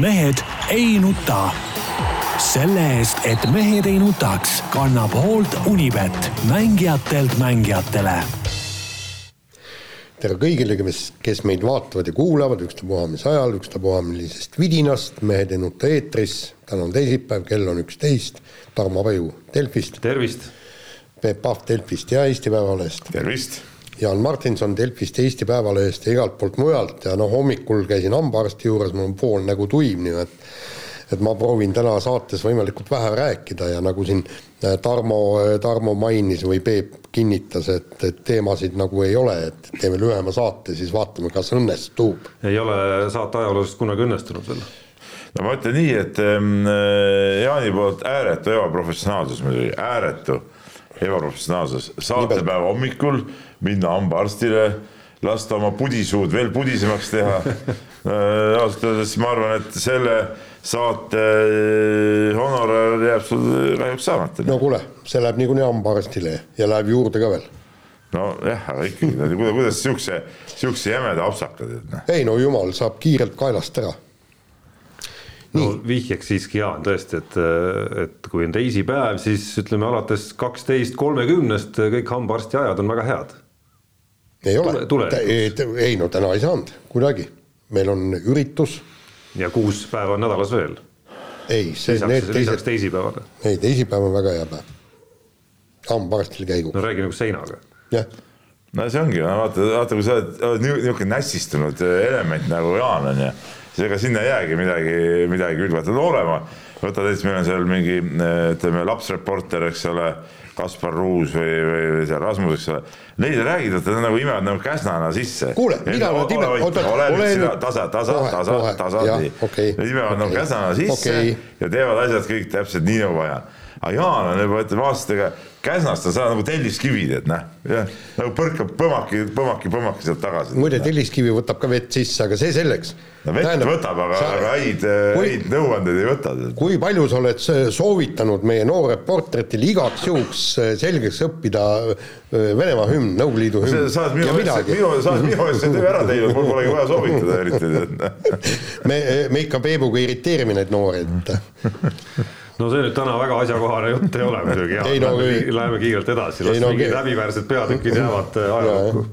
mehed ei nuta. selle eest, et mehed ei nutaks, kannab hoolt Unibet, mängijatelt mängijatele tere kõigile, kes, kes meid vaatavad ja kuulavad, ükstapuha mis ajal, ükstapuha millisest vidinast, Mehed ei nuta eetris. täna on teisipäev, kell on üksteist. Tarmo Paju Delfist. tervist. Peep Pahv Delfist ja Eesti Päevalehest. tervist. Jaan Martinson Delfist, Eesti Päevalehest ja igalt poolt mujalt ja noh, hommikul käisin hambaarsti juures, mul on pool nägu tuim, nii et et ma proovin täna saates võimalikult vähe rääkida ja nagu siin äh, Tarmo, äh, Tarmo mainis või Peep kinnitas, et, et teemasid nagu ei ole, et teeme lühema saate, siis vaatame, kas õnnestub. ei ole saate ajaloos kunagi õnnestunud veel. no ma ütlen nii, et ähm, Jaani poolt ääretu ebaprofessionaalsus muidugi, ääretu ebaprofessionaalsus, saatepäeva hommikul minna hambaarstile lasta oma pudisuud veel pudisemaks teha äh,. ausalt öeldes ma arvan, et selle saate äh, honorar jääb sul kahjuks saamata. no kuule, see läheb niikuinii hambaarstile ja läheb juurde ka veel. nojah, aga ikkagi, kuidas, kuidas siukse, siukse jämeda apsaka teed? Noh? ei no jumal saab kiirelt kaelast ära. No vihjeks siiski Jaan tõesti, et, et kui on teisipäev, siis ütleme alates kaksteist kolmekümnest kõik hambaarsti ajad on väga head ei ole, ei, ei no täna ei saanud kuidagi, meil on üritus. ja kuus päeva on nädalas veel. ei, see lisaks, need teised. teisipäevale. ei, teisipäev on väga hea päev. hambaarstile käiguks. no räägi nagu seinaga. jah. no see ongi, vaata, vaata, kui sa oled, oled niisugune nässistunud element nagu Jaan on ju, siis ega sinna ei jäägi midagi, midagi külvata, noorema võtad näiteks, meil on seal mingi ütleme lapsreporter, eks ole Kaspar Ruus või, või, või seal Rasmus, eks ole. Neid ei räägita, et nad nagu imevad nagu käsnana sisse. kuule, mida nad imevad, oota, ole nüüd tasa, tasa, tasa, tasa, nii. Nad imevad nagu käsnana sisse okay. ja teevad asjad kõik täpselt nii nagu vaja. aga Jaan on juba ütleme aastatega Käsnast on saanud nagu telliskivi, tead noh, jah, nagu põrkab põmmaki, põmmaki, põmmaki sealt tagasi. muide, telliskivi võtab ka vett sisse, aga see selleks. no vett Tähendab, võtab, aga, aga häid, häid nõuandeid ei võta. kui palju sa oled soovitanud meie noorreporteritel igaks juhuks äh, selgeks õppida äh, Venemaa hümn, Nõukogude Liidu hümn. sa oled minu eest, minu, sa oled minu eest see töö ära teinud, mul polegi vaja soovitada eriti. me, me ikka Peebuga irriteerime neid noori, et no see nüüd täna väga asjakohane jutt ei ole muidugi, jah, no, läheme, läheme kiirelt edasi, las no, mingid häbiväärsed peatükid jäävad äh, ajalukku.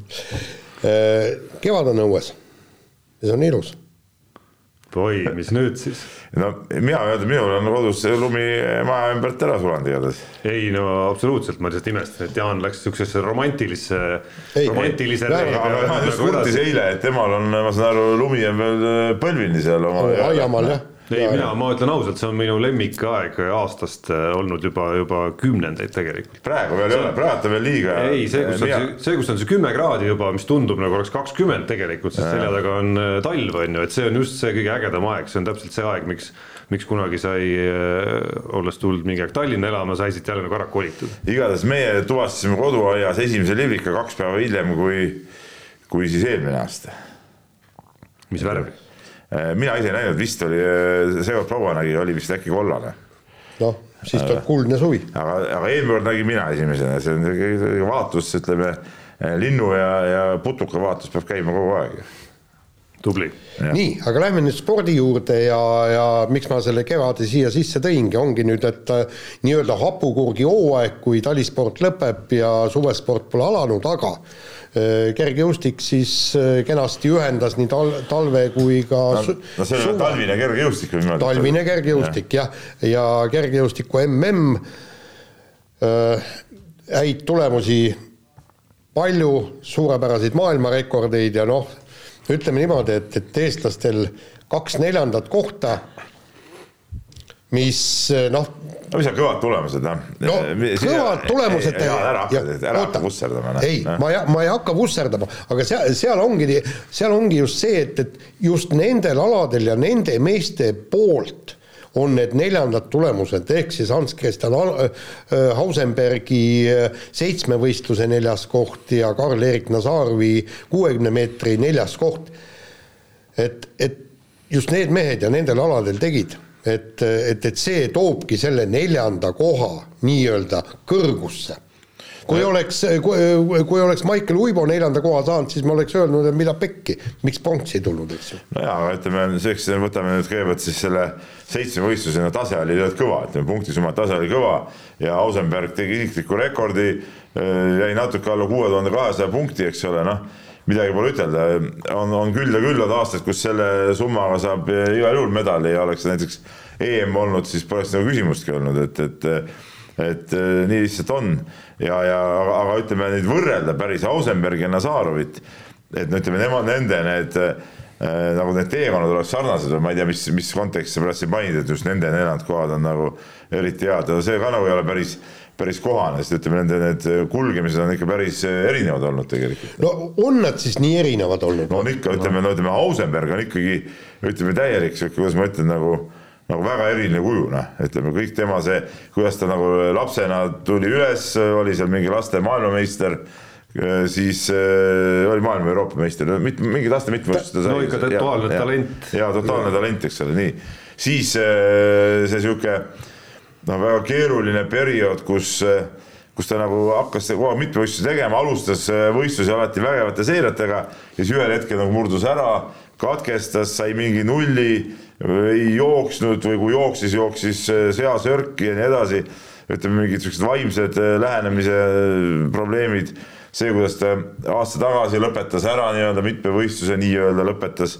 Äh, kevad on õues ja see on ilus. oi, mis nüüd siis? no mina minul on kodus lumi maja ümbert ära sulanud igatahes. ei no absoluutselt, ma lihtsalt imestan, et Jaan läks siuksesse romantilisse, romantilise. Just kurtis eile, et temal on, ma saan aru, lumi on veel põlvini seal oma. aiamaal jah ei, mina, ma ütlen ausalt, see on minu lemmikaeg aastast äh, olnud juba, juba kümnendeid tegelikult. praegu veel ei ole, praegu on veel liiga. ei, see, kus on see, see, kus on see kümme kraadi juba, mis tundub nagu oleks kakskümmend tegelikult, sest selja taga on äh, talv, on ju, et see on just see kõige ägedam aeg, see on täpselt see aeg, miks miks kunagi sai, äh, olles tulnud mingi aeg Tallinna elama, sai siit jälle nagu ära kolitud. igatahes meie tuvastasime koduaias esimese liblika kaks päeva hiljem, kui, kui siis eelmine aasta. mis värvi? Äh, mina ise ei näinud, vist oli, äh, seekord proua nägi, oli vist äkki kollane. noh, siis tuleb kuldne suvi. aga, aga eelmine kord nägin mina esimesena, see on vaatus, ütleme linnu ja, ja putuka vaatus peab käima kogu aeg. tubli. nii, aga lähme nüüd spordi juurde ja, ja miks ma selle kevade siia sisse tõingi, ongi nüüd, et äh, nii-öelda hapukurgi hooaeg, kui talisport lõpeb ja suvesport pole alanud, aga Äh, kergejõustik siis äh, kenasti ühendas nii tal-, talve kui ka no, no see on talvine kergejõustik või niimoodi? talvine kergejõustik jah, ja, ja kergejõustiku mm äh,, häid tulemusi palju, suurepäraseid maailmarekordeid ja noh, ütleme niimoodi, et, et eestlastel kaks neljandat kohta, mis noh, no mis on kõvad tulemused, noh. no kõvad tulemused. ära hakka, ära hakka vusserdama. Noh. ei, ma ei, ma ei hakka vusserdama, aga seal, seal ongi, seal ongi just see, et, et just nendel aladel ja nende meeste poolt on need neljandad tulemused, ehk siis Hans Christian Hausenbergi seitsmevõistluse neljas koht ja Karl-Erik Nazarvi kuuekümne meetri neljas koht. et, et just need mehed ja nendel aladel tegid et, et, et see toobki selle neljanda koha nii-öelda kõrgusse kui oleks, kui, kui oleks Maicel Uibo neljanda koha saanud, siis ma oleks öelnud, et mida pekki, miks Ponks ei tulnud, eks ju. no jaa, aga ütleme, selleks võtame nüüd kõigepealt siis selle seitsme võistlusena tase oli tegelikult kõva, ütleme punktisumma tase oli kõva ja Ausenberg tegi isikliku rekordi, jäi natuke alla kuue tuhande kahesaja punkti, eks ole, noh midagi pole ütelda, on, on küll ja küll on aastaid, kus selle summaga saab igal juhul medali ja oleks näiteks EM olnud, siis poleks nagu küsimustki olnud, et, et et nii lihtsalt on. Ja, ja aga, aga ütleme nüüd võrrelda päris Ausenbergi ja Nazarovit, et no ütleme, nemad, nende need äh, nagu need teekonnad oleks sarnased või ma ei tea, mis, mis kontekstis sa pärast ei maininud, et just nende neljandad kohad on nagu eriti head, aga see ka nagu ei ole päris päris kohane, sest ütleme, nende need kulgemised on ikka päris erinevad olnud tegelikult. no on nad siis nii erinevad olnud? no on ikka, ütleme, no ütleme, Ausenberg on ikkagi ütleme täielik sihuke, kuidas ma ütlen, nagu nagu väga eriline kuju, noh, ütleme kõik tema see, kuidas ta nagu lapsena tuli üles, oli seal mingi laste maailmameister siis äh, oli maailma Euroopa meister, mingi laste mitmevõistluste sai. no ikka totaalne talent. jaa, totaalne talent, eks ole, nii. siis äh, see sihuke noh, väga keeruline periood, kus, kus ta nagu hakkas kogu aeg mitmevõistlusi tegema, alustas äh, võistlusi alati vägevate seiretega ja siis ühel hetkel nagu murdus ära, katkestas, sai mingi nulli, ei jooksnud või kui jooksis, jooksis äh, seasörki ja nii edasi. ütleme, mingid siuksed vaimsed äh, lähenemise probleemid, see, kuidas ta aasta tagasi lõpetas ära nii-öelda mitmevõistluse, nii-öelda lõpetas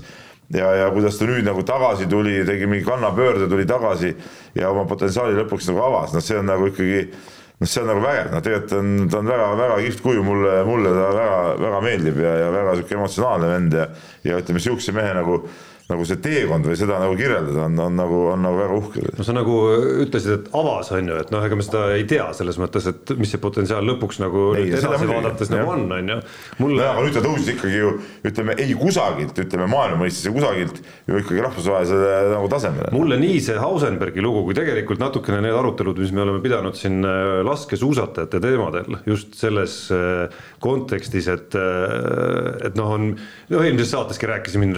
ja, ja kuidas ta nüüd nagu tagasi tuli, tegi mingi kannapöörde, tuli tagasi ja oma potentsiaali lõpuks nagu avas, noh, see on nagu ikkagi noh, see on nagu vägev, noh, tegelikult on, ta on väga-väga kihvt kuju, mulle, mulle ta väga-väga meeldib ja, ja väga sihuke emotsionaalne vend ja, ja ütleme, sihukese mehe nagu nagu see teekond või seda nagu kirjeldada on, on nagu, on nagu väga uhke. no sa nagu ütlesid, et avas on ju, et noh, ega me seda ei tea selles mõttes, et mis see potentsiaal lõpuks nagu ei, edasi vaadates nagu on, on ju. mulle. aga nüüd ta tõusis ikkagi ju ütleme ei kusagilt, ütleme maailma mõistes ja kusagilt ju ikkagi rahvusvahelisele nagu tasemele. mulle nii see Hausenbergi lugu kui tegelikult natukene need arutelud, mis me oleme pidanud siin äh, laskesuusatajate teemadel just selles äh, kontekstis, et, äh, et noh, on, no eelmises saateski rääkisime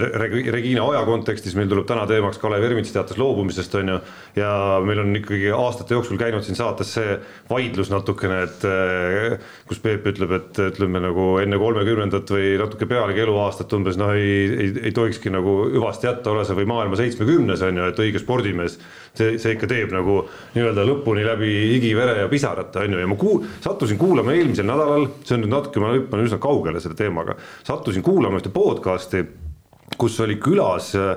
Regina Oja kontekstis meil tuleb täna teemaks Kalev Ermits teatas loobumisest, on ju. ja meil on ikkagi aastate jooksul käinud siin saates see vaidlus natukene, et eh, kus Peep ütleb, et ütleme nagu enne kolmekümnendat või natuke pealegi eluaastat umbes noh, ei, ei, ei tohikski nagu hüvasti jätta, ole sa või maailma seitsmekümnes on ju, et õige spordimees. see, see ikka teeb nagu nii-öelda lõpuni läbi higi, vere ja pisarate on ju, ja ma kuul-, sattusin kuulama eelmisel nädalal, see on nüüd natuke, ma hüppan üsna kaugele selle teemaga, sattusin kuulama ühte podcast'i kus oli külas äh,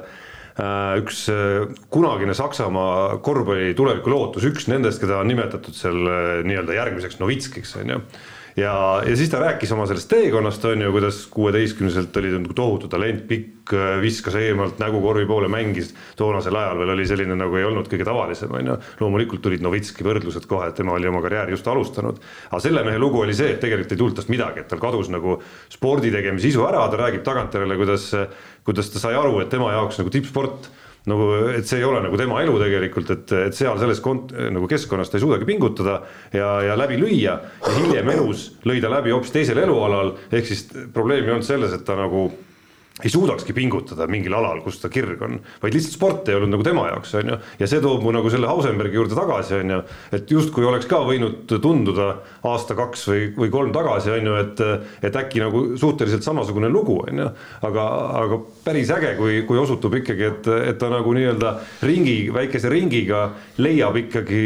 üks äh, kunagine Saksamaa korvpalli tuleviku lootus, üks nendest, keda on nimetatud seal äh, nii-öelda järgmiseks Novitskiks, on ju ja, ja siis ta rääkis oma sellest teekonnast, on ju, kuidas kuueteistkümneselt oli ta nagu tohutu talent, pikk, viskas eemalt nägu korvi poole, mängis toonasel ajal veel oli selline nagu ei olnud kõige tavalisem, on ju. loomulikult tulid Novitski võrdlused kohe, et tema oli oma karjääri just alustanud. aga selle mehe lugu oli see, et tegelikult ei tulnud tast midagi, et tal kadus nagu spordi tegemise isu ära, ta räägib tagantjärele, kuidas, kuidas ta sai aru, et tema jaoks nagu tippsport nagu, et see ei ole nagu tema elu tegelikult, et, et seal selles kont-, nagu keskkonnas ta ei suudagi pingutada ja, ja läbi lüüa. Ja hiljem elus lõi ta läbi hoopis teisel elualal, ehk siis probleem ei olnud selles, et ta nagu ei suudakski pingutada mingil alal, kus ta kirg on, vaid lihtsalt sport ei olnud nagu tema jaoks, on ju. ja see toob mu nagu selle Hausenbergi juurde tagasi, on ju, et justkui oleks ka võinud tunduda aasta-kaks või, või kolm tagasi, on ju, et, et äkki nagu suhteliselt samasugune lugu, on ju. aga, aga päris äge, kui, kui osutub ikkagi, et, et ta nagu nii-öelda ringi, väikese ringiga leiab ikkagi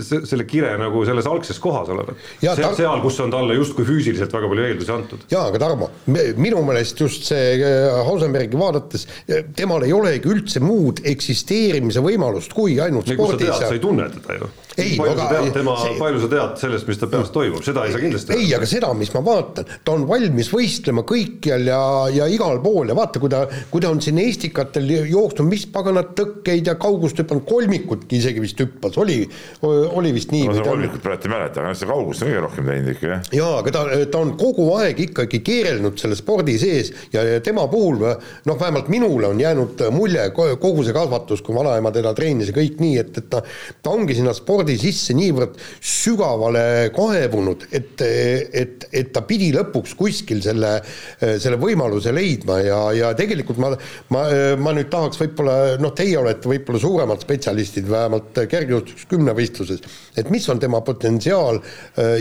selle kire nagu selles algses kohas olevat. seal, kus on talle justkui füüsiliselt väga palju eeldusi antud. jaa, aga Tarmo, minu meelest just see Hausenbergi vaadates, temal ei olegi üldse muud eksisteerimise võimalust kui ainult spordis. sa ei tunne teda ju ei, palju aga, sa tead tema see..., palju sa tead sellest, mis ta peas toimub, seda ei saa kindlasti ei, aga seda, mis ma vaatan, ta on valmis võistlema kõikjal ja, ja igal pool ja vaata, kui ta, kui ta on siin Estikatel jooksnud, mis paganat tõkkeid ja kaugust hüpanud, kolmikutki isegi vist hüppas, oli, oli vist nii. ma seda kolmikut praegu ei mäleta, aga seda kaugust on kõige rohkem teinud ikka, jah. jaa, aga ta, ta on kogu aeg ikkagi keerelnud selle spordi sees ja, ja tema puhul noh, vähemalt minule on jäänud mulje kogu see kasvatus, kui vanaema teda treenis ja kõik nii, et, et ta, ta ongi sinna spordi spordi sisse niivõrd sügavale kaevunud, et, et, et ta pidi lõpuks kuskil selle, selle võimaluse leidma ja, ja tegelikult ma, ma, ma nüüd tahaks võib-olla, noh, teie olete võib-olla suuremad spetsialistid, vähemalt kergejõustikus kümnevõistluses, et mis on tema potentsiaal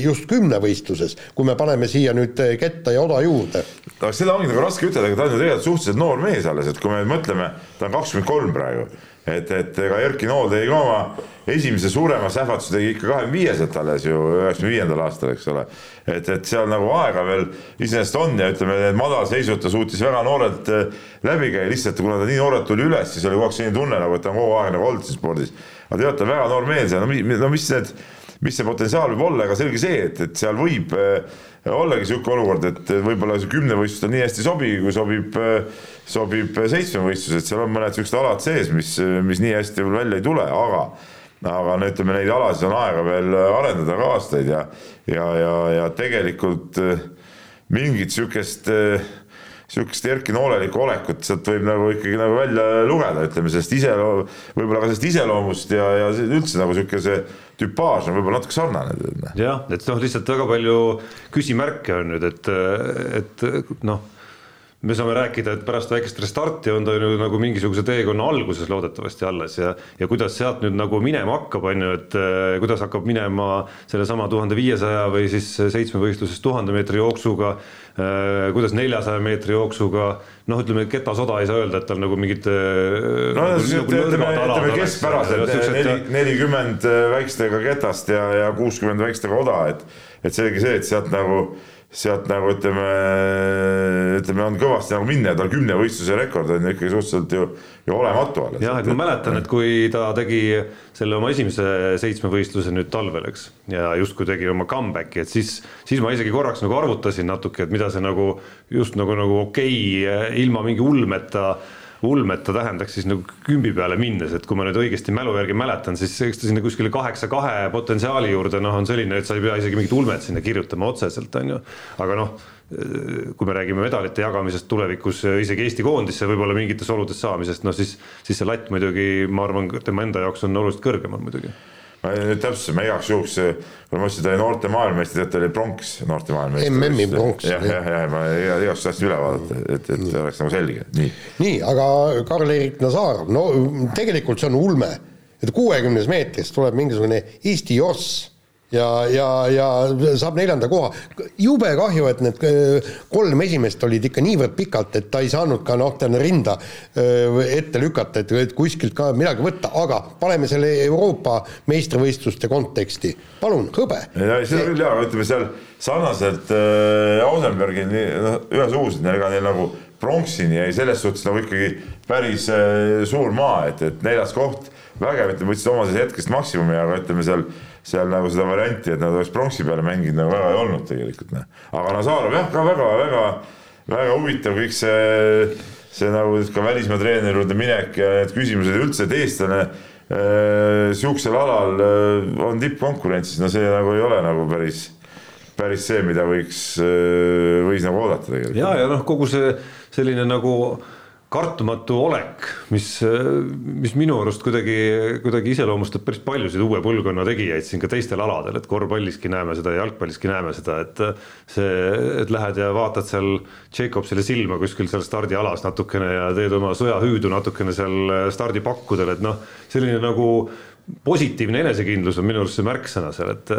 just kümnevõistluses, kui me paneme siia nüüd Ketta ja Oda juurde? aga seda ongi nagu raske ütelda, aga ta on ju tegelikult suhteliselt noor mees alles, et kui me mõtleme, ta on kakskümmend kolm praegu et, et ega Erki Nool tegi ka oma esimese suurema sähvatuse tegi ikka kahekümne viieselt alles ju üheksakümne viiendal aastal, eks ole. et, et seal nagu aega veel iseenesest on ja ütleme, need madalseisud ta suutis väga noorelt äh, läbi käia, lihtsalt kuna ta nii noorelt tuli üles, siis oli kogu aeg selline tunne nagu, et ta on kogu aeg nagu olnud siin spordis. aga teate, väga noor mees ja no, no mis need, mis see potentsiaal võib olla, ega selge see, et, et seal võib äh, ollagi niisugune olukord, et võib-olla see kümnevõistlus tal nii hästi ei sobi, kui sobib, sobib seitsmevõistlus, et seal on mõned niisugused alad sees, mis, mis nii hästi veel välja ei tule, aga aga no ütleme, neid alasid on aega veel arendada ka aastaid ja, ja, ja, ja tegelikult mingit niisugust niisugust Erki Noolelikku olekut sealt võib nagu ikkagi nagu välja lugeda, ütleme sellest iseloom, võib-olla ka sellest iseloomust ja, ja üldse nagu niisugune see tüpaaž on võib-olla natuke sarnane. jah, et noh, lihtsalt väga palju küsimärke on nüüd, et, et noh me saame rääkida, et pärast väikest restarti on ta ju nagu mingisuguse teekonna alguses loodetavasti alles ja, ja kuidas sealt nüüd nagu minema hakkab, on ju, et eh, kuidas hakkab minema sellesama tuhande viiesaja või siis seitsmevõistluses tuhande meetri jooksuga eh,, kuidas neljasaja meetri jooksuga, noh, ütleme, Keta-Soda ei saa öelda, et tal nagu mingid eh, no nagu, ütleme, ütleme, ütleme keskpäraselt neli, nelikümmend väikestega Ketast ja, ja kuuskümmend väikestega Oda, et et selge see, et sealt nagu sealt nagu ütleme, ütleme, on kõvasti nagu minna ja tal kümne võistluse rekord on ju ikkagi suhteliselt ju, ju olematu alles. jah, et ma mäletan, et kui ta tegi selle oma esimese seitsmevõistluse nüüd talvel, eks, ja justkui tegi oma comeback'i, et siis, siis ma isegi korraks nagu arvutasin natuke, et mida see nagu just nagu, nagu okei okay, ilma mingi ulmeta ulmet ta tähendaks siis nagu kümbi peale minnes, et kui ma nüüd õigesti mälu järgi mäletan, siis eks ta sinna kuskile kaheksa kahe potentsiaali juurde noh, on selline, et sa ei pea isegi mingit ulmet sinna kirjutama otseselt, on ju, aga noh, kui me räägime medalite jagamisest tulevikus isegi Eesti koondisse võib-olla mingites oludes saamisest, no siis, siis see latt muidugi, ma arvan, tema enda jaoks on oluliselt kõrgemal muidugi ma nüüd täpsustasin, ma igaks juhuks, kui ma ütlesin, et ta oli noorte maailmameistri, et ta oli pronks noorte maailmameistri. MM-i pronks. jah, jah, jah, ma juhuks tahtsin üle vaadata, et, et nii. oleks nagu selge, nii. nii, aga Karl-Erik Nazarov, no tegelikult see on ulme, et kuuekümnes meetris tuleb mingisugune Eesti joss ja, ja, ja saab neljanda koha. jube kahju, et need äh, kolm esimest olid ikka niivõrd pikalt, et ta ei saanud ka noh, täna rinda äh, ette lükata, et kuskilt ka midagi võtta, aga paneme selle Euroopa meistrivõistluste konteksti. palun, hõbe. seda küll jaa, aga ütleme seal sarnaselt äh, Ausenbergil noh, ühesugused, ega neil nagu pronksini jäi selles suhtes nagu ikkagi päris äh, suur maa, et, et neljas koht, vägev, ütleme, võtsid oma sellest hetkest maksimumi, aga ütleme seal seal nagu seda varianti, et nad oleks pronksi peale mänginud, nagu väga ei olnud tegelikult noh. aga Nazarov jah, ka väga-väga, väga huvitav kõik see, see nagu ka välismaa treeneri juurde minek ja need küsimused ja üldse, et eestlane äh, sihukesel alal äh, on tippkonkurentsis, no see nagu ei ole nagu päris päris see, mida võiks, äh, võis nagu oodata tegelikult. ja, ja noh, kogu see selline nagu kartumatu olek, mis, mis minu arust kuidagi, kuidagi iseloomustab päris paljusid uue põlvkonna tegijaid siin ka teistel aladel, et korvpalliski näeme seda ja jalgpalliski näeme seda, et see, et lähed ja vaatad seal Jacobsile silma kuskil seal stardialas natukene ja teed oma sõjahüüdu natukene seal stardipakkudel, et noh, selline nagu positiivne enesekindlus on minu arust see märksõna seal, et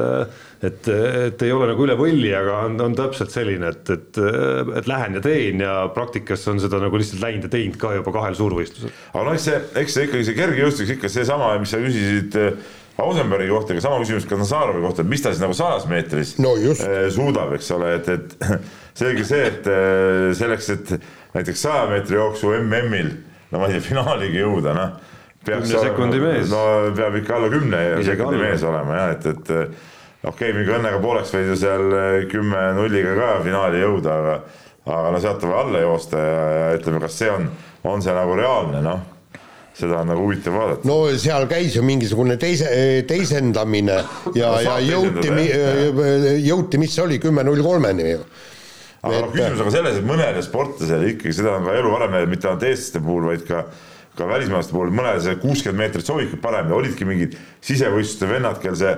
et, et ei ole nagu üle võlli, aga on, on täpselt selline, et, et, et lähen ja teen ja praktikas on seda nagu lihtsalt läinud ja teinud ka juba kahel suurvõistlusel. aga noh, eks see, eks see ikkagi see kergejõustik ikka seesama, mis sa küsisid Ausenbergi kohta, aga sama küsimus ka Nazarovi kohta, et mis ta siis nagu sajas meetris no suudab, eks ole, et, et selge see, et selleks, et näiteks saja meetri jooksu MM-il, no ma ei tea, finaaligi jõuda, noh kümne sekundi mees. no peab ikka alla kümne sekundi alla. mees olema jah, et, et okei okay,, mingi õnnega pooleks võid ju seal kümme nulliga ka finaali jõuda, aga aga no sealt on vaja alla joosta ja, ja ütleme, kas see on, on see nagu reaalne, noh seda on nagu huvitav vaadata. no seal käis ju mingisugune teise, teisendamine ja no,, ja jõuti, jõuti, mis see oli, kümme null kolmeni ju. aga noh, küsimus on ka selles, et mõnele sportlasele ikkagi seda on ka elu varem, mitte ainult eestlaste puhul, vaid ka ka välismaalaste puhul, mõnele see kuuskümmend meetrit sobibki parem ja olidki mingid sisevõistluste vennad, kel see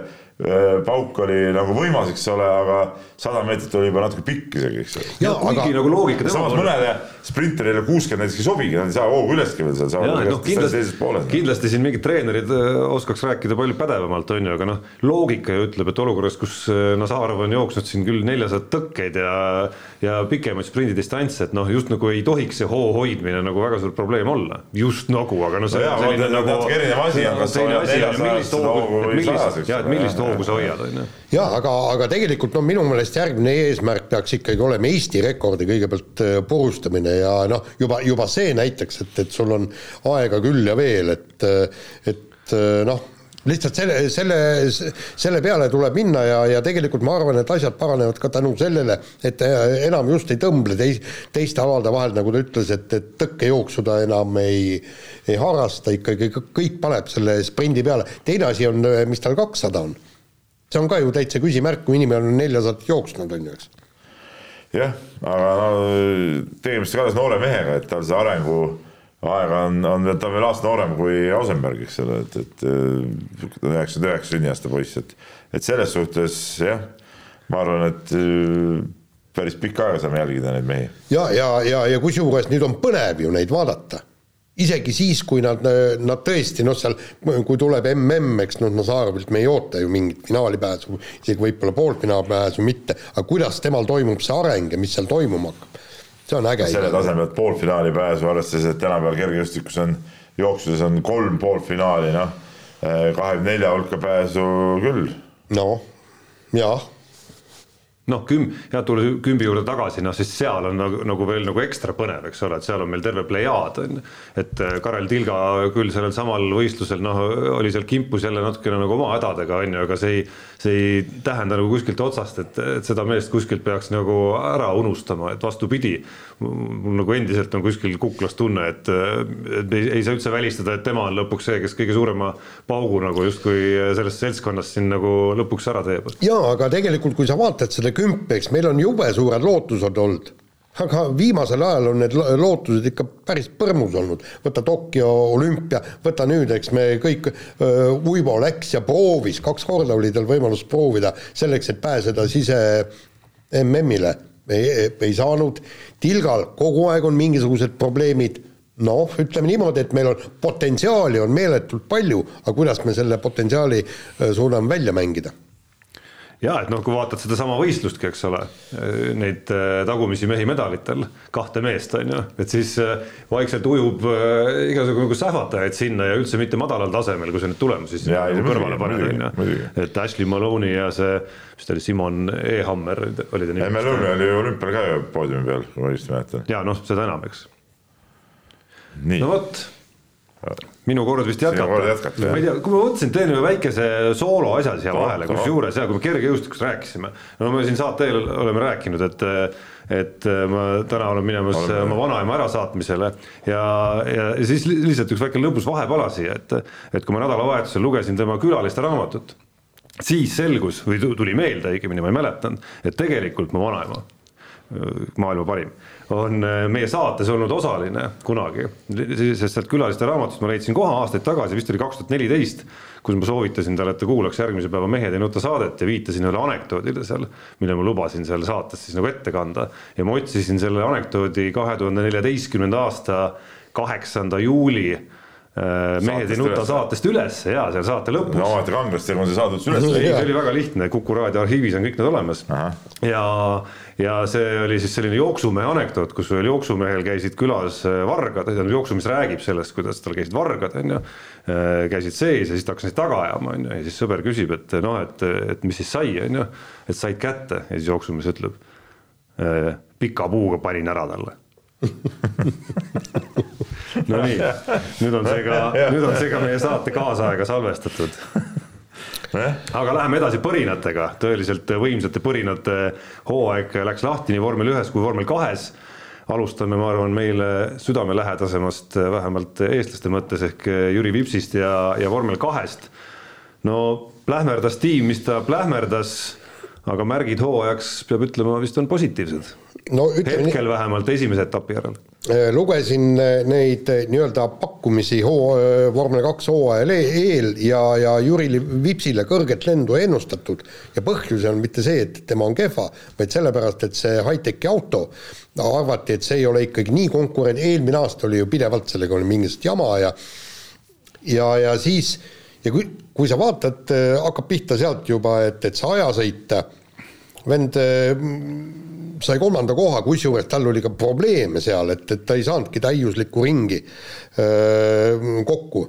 pauk oli nagu võimas, eks ole, aga sada meetrit oli juba natuke pikk isegi, eks ole. ja kuigi aga... nagu loogika samas mõnele sprinterile kuuskümmend näiteks ei sobigi, nad ei saa hoogu üleski veel seal, saavad no, kindlasti, kindlasti siin mingid treenerid oskaks rääkida palju pädevamalt, on ju, aga noh, loogika ju ütleb, et olukorras, kus Nazarov on jooksnud siin küll neljasadat tõkkeid ja ja pikemaid sprindidistantse, et noh, just nagu ei tohiks see hoo hoidmine nagu väga suur probleem olla, just nagu, aga no see no, on selline nagu natuke erinev asi on, kas sa hoiad neljasajast hoogu või sajaseks. ja, et millist hoogu sa hoiad, on ju. Ja aga, aga tegelikult no minu meelest järgmine eesmärk peaks ikkagi olema Eesti rekordi kõigepealt äh, purustamine ja noh, juba, juba see näitaks, et, et sul on aega küll ja veel, et, et noh lihtsalt selle, selle, selle peale tuleb minna ja, ja tegelikult ma arvan, et asjad paranevad ka tänu sellele, et enam just ei tõmble teis, teiste alade vahel, nagu ta ütles, et, et tõkkejooksu ta enam ei, ei harrasta, ikkagi kõik paneb selle sprindi peale. teine asi on, mis tal kakssada on. See on ka ju täitsa küsimärk, kui inimene on neljasadat jooksnud, on ju, eks. jah, aga no tegemist on ka alles noore mehega, et tal see arengu aega on, on, ta on veel aasta noorem kui Ausenberg, eks ole, et, et üheksakümmend üheksa sünniaasta poiss, et, et selles suhtes jah, ma arvan, et äh, päris pikka aega saame jälgida neid mehi. ja, ja, ja, ja kusjuures nüüd on põnev ju neid vaadata. Isegi siis, kui nad, nad tõesti noh, seal kui tuleb mm, eks noh, Nazarovilt me ei oota ju mingit finaalipääsu, isegi võib-olla poolfinaalpääsu mitte, aga kuidas temal toimub see areng ja mis seal toimuma hakkab see on äge. selle tasemel, poolfinaali pääsu, arvestades, et tänapäeval kergejõustikus on, jooksudes on kolm poolfinaali, noh, kahekümne nelja hulka pääsu küll. noh, jah noh, küm-, jah, tulles kümbi juurde tagasi, noh siis seal on nagu, nagu veel nagu ekstra põnev, eks ole, et seal on meil terve plejaad on ju. et äh, Karel Tilga küll sellel samal võistlusel noh, oli seal kimpus jälle natukene nagu oma hädadega on ju, aga see ei, see ei tähenda nagu kuskilt otsast, et, et seda meest kuskilt peaks nagu ära unustama, et vastupidi. mul nagu endiselt on kuskil kuklas tunne, et, et ei, ei saa üldse välistada, et tema on lõpuks see, kes kõige suurema paugu nagu justkui sellest seltskonnast siin nagu lõpuks ära teeb. jaa, aga tegelikult, kui sa vaatad seda kümpi, eks meil on jube suured lootused olnud. Aga viimasel ajal on need lootused ikka päris põrmus olnud, võta Tokyo olümpia, võta nüüd, eks me kõik, Uivo läks ja proovis, kaks korda oli tal võimalus proovida selleks, et pääseda sise MM-ile, ei, ei saanud, Tilgal kogu aeg on mingisugused probleemid, noh, ütleme niimoodi, et meil on potentsiaali on meeletult palju, aga kuidas me selle potentsiaali suudame välja mängida ja et noh, kui vaatad sedasama võistlustki, eks ole, neid äh, tagumisi mehi medalitel, kahte meest on ju, et siis äh, vaikselt ujub äh, igasugu nagu sähvatajaid sinna ja üldse mitte madalal tasemel, kui sa nüüd tulemusi siis nagu kõrvale paned, on ju. et Ashley Maloney ja see, mis ta oli, Simon E-Hammer oli ta nimi. Maloney oli olümpial ka ju poodiumi peal, kui ma õigesti mäletan. ja noh, seda enam, eks. no vot minu kord vist jätkata. ma ei tea, kui ma mõtlesin, teen ühe väikese soolo asja siia vahele, kusjuures ja kui me kergejõustikust rääkisime, no me siin saate eel oleme rääkinud, et et ma täna olen minemas oleme. oma vanaema ärasaatmisele ja, ja siis lihtsalt üks väike lõbus vahepala siia, et et kui ma nädalavahetusel lugesin tema külaliste raamatut, siis selgus või tuli meelde õigemini, ma ei mäletanud, et tegelikult mu vanaema maailma parim, on äh, meie saates olnud osaline kunagi, sest sealt külaliste raamatust ma leidsin koha aastaid tagasi, vist oli kaks tuhat neliteist, kus ma soovitasin talle, et ta kuulaks järgmise päeva Mehed ei nuta saadet ja viitasin ühele anekdoodile seal, mille ma lubasin seal saates siis nagu ette kanda. Ja ma otsisin selle anekdoodi kahe tuhande neljateistkümnenda aasta kaheksanda juuli Äh, mehed ei nuta saatest üles. Ja seal saate lõpus. no omaette kangelastega on see saadud üles. ei, see oli väga lihtne, Kuku raadio arhiivis on kõik need olemas. ja, ja see oli siis selline jooksumehe anekdoot, kus ühel jooksumehel käisid külas äh, vargad, tähendab jooksumees räägib sellest, kuidas tal käisid vargad, on ju. Äh, käisid sees ja siis ta hakkas neid taga ajama, on ju, ja siis sõber küsib, et noh, et, et mis siis sai, on ju. et said kätte ja siis jooksumees ütleb. pika puuga panin ära talle Nonii, nüüd on see ka, nüüd on see ka meie saate kaasaega salvestatud aga läheme edasi põrinatega, tõeliselt võimsate põrinate hooaeg läks lahti nii vormel ühes kui vormel kahes. alustame, ma arvan, meile südamelähedasemast, vähemalt eestlaste mõttes ehk Jüri Vipsist ja, ja vormel kahest. no plähmerdas tiim, mis ta plähmerdas, aga märgid hooajaks peab ütlema, vist on positiivsed. no hetkel vähemalt esimese etapi järel Äh, lugesin äh, neid äh, nii-öelda pakkumisi hoo-, vormel kaks hooajal e-, eel ja, ja Jüri Vipsile kõrget lendu ennustatud ja põhjus on mitte see, et tema on kehva, vaid sellepärast, et see high-tech'i auto, arvati, et see ei ole ikkagi nii konkurent, eelmine aasta oli ju pidevalt sellega oli mingisugust jama ja ja, ja siis ja kui, kui sa vaatad, hakkab pihta sealt juba, et, et see ajasõit, vend sai kolmanda koha, kusjuures tal oli ka probleeme seal, et, et ta ei saanudki täiuslikku ringi öö, kokku.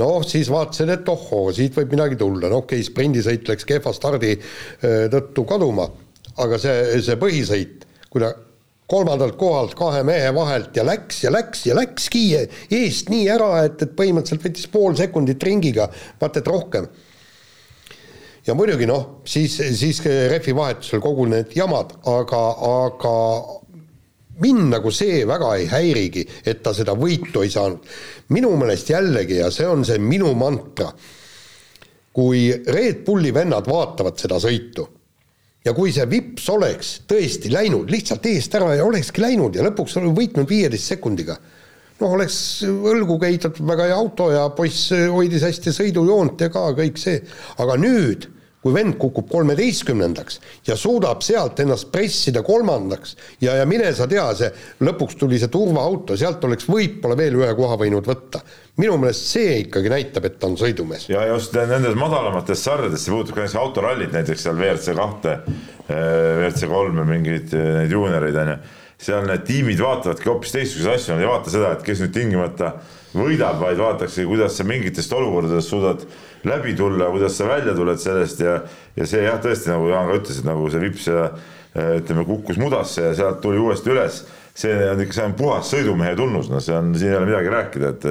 noh, siis vaatasin, et ohoo, siit võib midagi tulla, no okei okay,, sprindisõit läks kehva stardi tõttu kaduma, aga see, see põhisõit, kui ta kolmandalt kohalt kahe mehe vahelt ja läks ja läks ja läkski eest nii ära, et, et põhimõtteliselt võttis pool sekundit ringiga, vaata et rohkem ja muidugi noh, siis, siis rehvi vahetusel kogu need jamad, aga, aga mind nagu see väga ei häirigi, et ta seda võitu ei saanud. minu meelest jällegi, ja see on see minu mantra, kui Red Bulli vennad vaatavad seda sõitu ja kui see vips oleks tõesti läinud lihtsalt eest ära ja olekski läinud ja lõpuks võitnud viieteist sekundiga, noh, oleks õlgu kehitatud väga hea auto ja poiss hoidis hästi sõidujoont ja ka kõik see, aga nüüd kui vend kukub kolmeteistkümnendaks ja suudab sealt ennast pressida kolmandaks ja, ja mine sa tea, see lõpuks tuli see turvaauto, sealt oleks võib-olla veel ühe koha võinud võtta. minu meelest see ikkagi näitab, et ta on sõidumees. ja just nendes madalamates sarjades, see puudutab ka näiteks autorallid, näiteks seal WRC kahte, WRC kolme, mingeid neid juunioreid on ju, seal need tiimid vaatavadki hoopis teistsuguseid asju, nad ei vaata seda, et kes nüüd tingimata võidab, vaid vaadatakse, kuidas sa mingitest olukordadest suudad läbi tulla, kuidas sa välja tuled sellest ja, ja see jah, tõesti nagu Jaan ka ütles, et nagu see vips ja ütleme, kukkus mudasse ja sealt tuli uuesti üles. see on ikka, see on puhas sõidumehe tunnus, no see on, siin ei ole midagi rääkida, et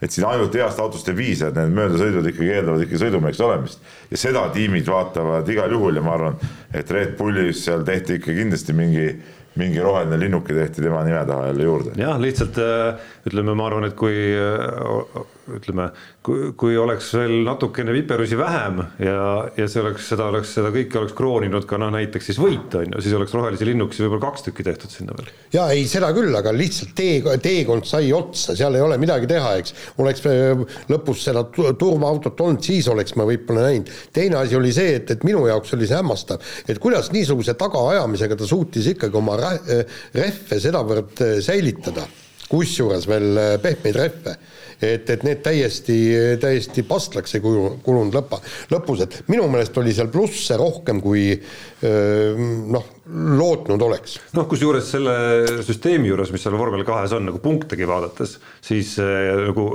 et siin ainult heast autost ei piisa, et need möödasõidud ikkagi eeldavad ikka sõidumeheks olemist. ja seda tiimid vaatavad igal juhul ja ma arvan, et Red Bullis seal tehti ikka kindlasti mingi mingi roheline linnuke tehti tema nime taha jälle juurde. jah, lihtsalt äh, ütleme, ma arvan, et kui äh, ütleme, kui, kui oleks veel natukene viperusi vähem ja, ja see oleks, seda oleks, seda kõike oleks krooninud ka noh, näiteks siis võit on ju, siis oleks rohelisi linnukesi võib-olla kaks tükki tehtud sinna veel. ja ei, seda küll, aga lihtsalt tee, teekond sai otsa, seal ei ole midagi teha, eks. oleks äh, lõpus seda turvaautot olnud, siis oleks ma võib-olla näinud. teine asi oli see, et, et minu jaoks oli see hämmastav, et kuidas niisuguse tagaajamisega ta suutis ikkagi oma rehve sedavõrd äh, säilitada, kusjuures veel äh, pehmeid rehve, et, et need täiesti, täiesti pastlaks ei kuju, kulunud lõpa, lõpus, et minu meelest oli seal plusse rohkem, kui äh, noh, lootnud oleks. noh, kusjuures selle süsteemi juures, mis seal vormel kahes on, nagu punktegi vaadates, siis nagu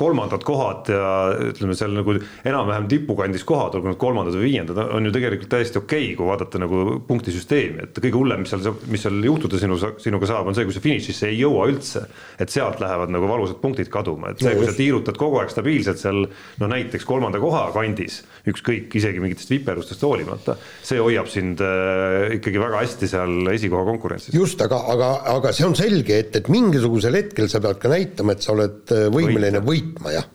kolmandad kohad ja ütleme seal nagu enam-vähem tipukandis kohad, olgu nad kolmandad või viiendad, on ju tegelikult täiesti okei okay,, kui vaadata nagu punktisüsteemi, et kõige hullem, mis seal, mis seal juhtuda sinu, sinuga saab, on see, kui sa finišisse ei jõua üldse. et sealt lähevad nagu valusad punktid kaduma, et see, kui sa tiirutad kogu aeg stabiilselt seal no näiteks kolmanda koha kandis, ükskõik, isegi mingitest viperustest hoolimata, see hoiab sind äh, ikkagi väga hästi seal esikoha konkurentsis. just, aga, aga, aga see on selge, et, et mingisugusel hetkel sa pead ka näitama, et sa oled äh, võimeline võitma võitma, jah.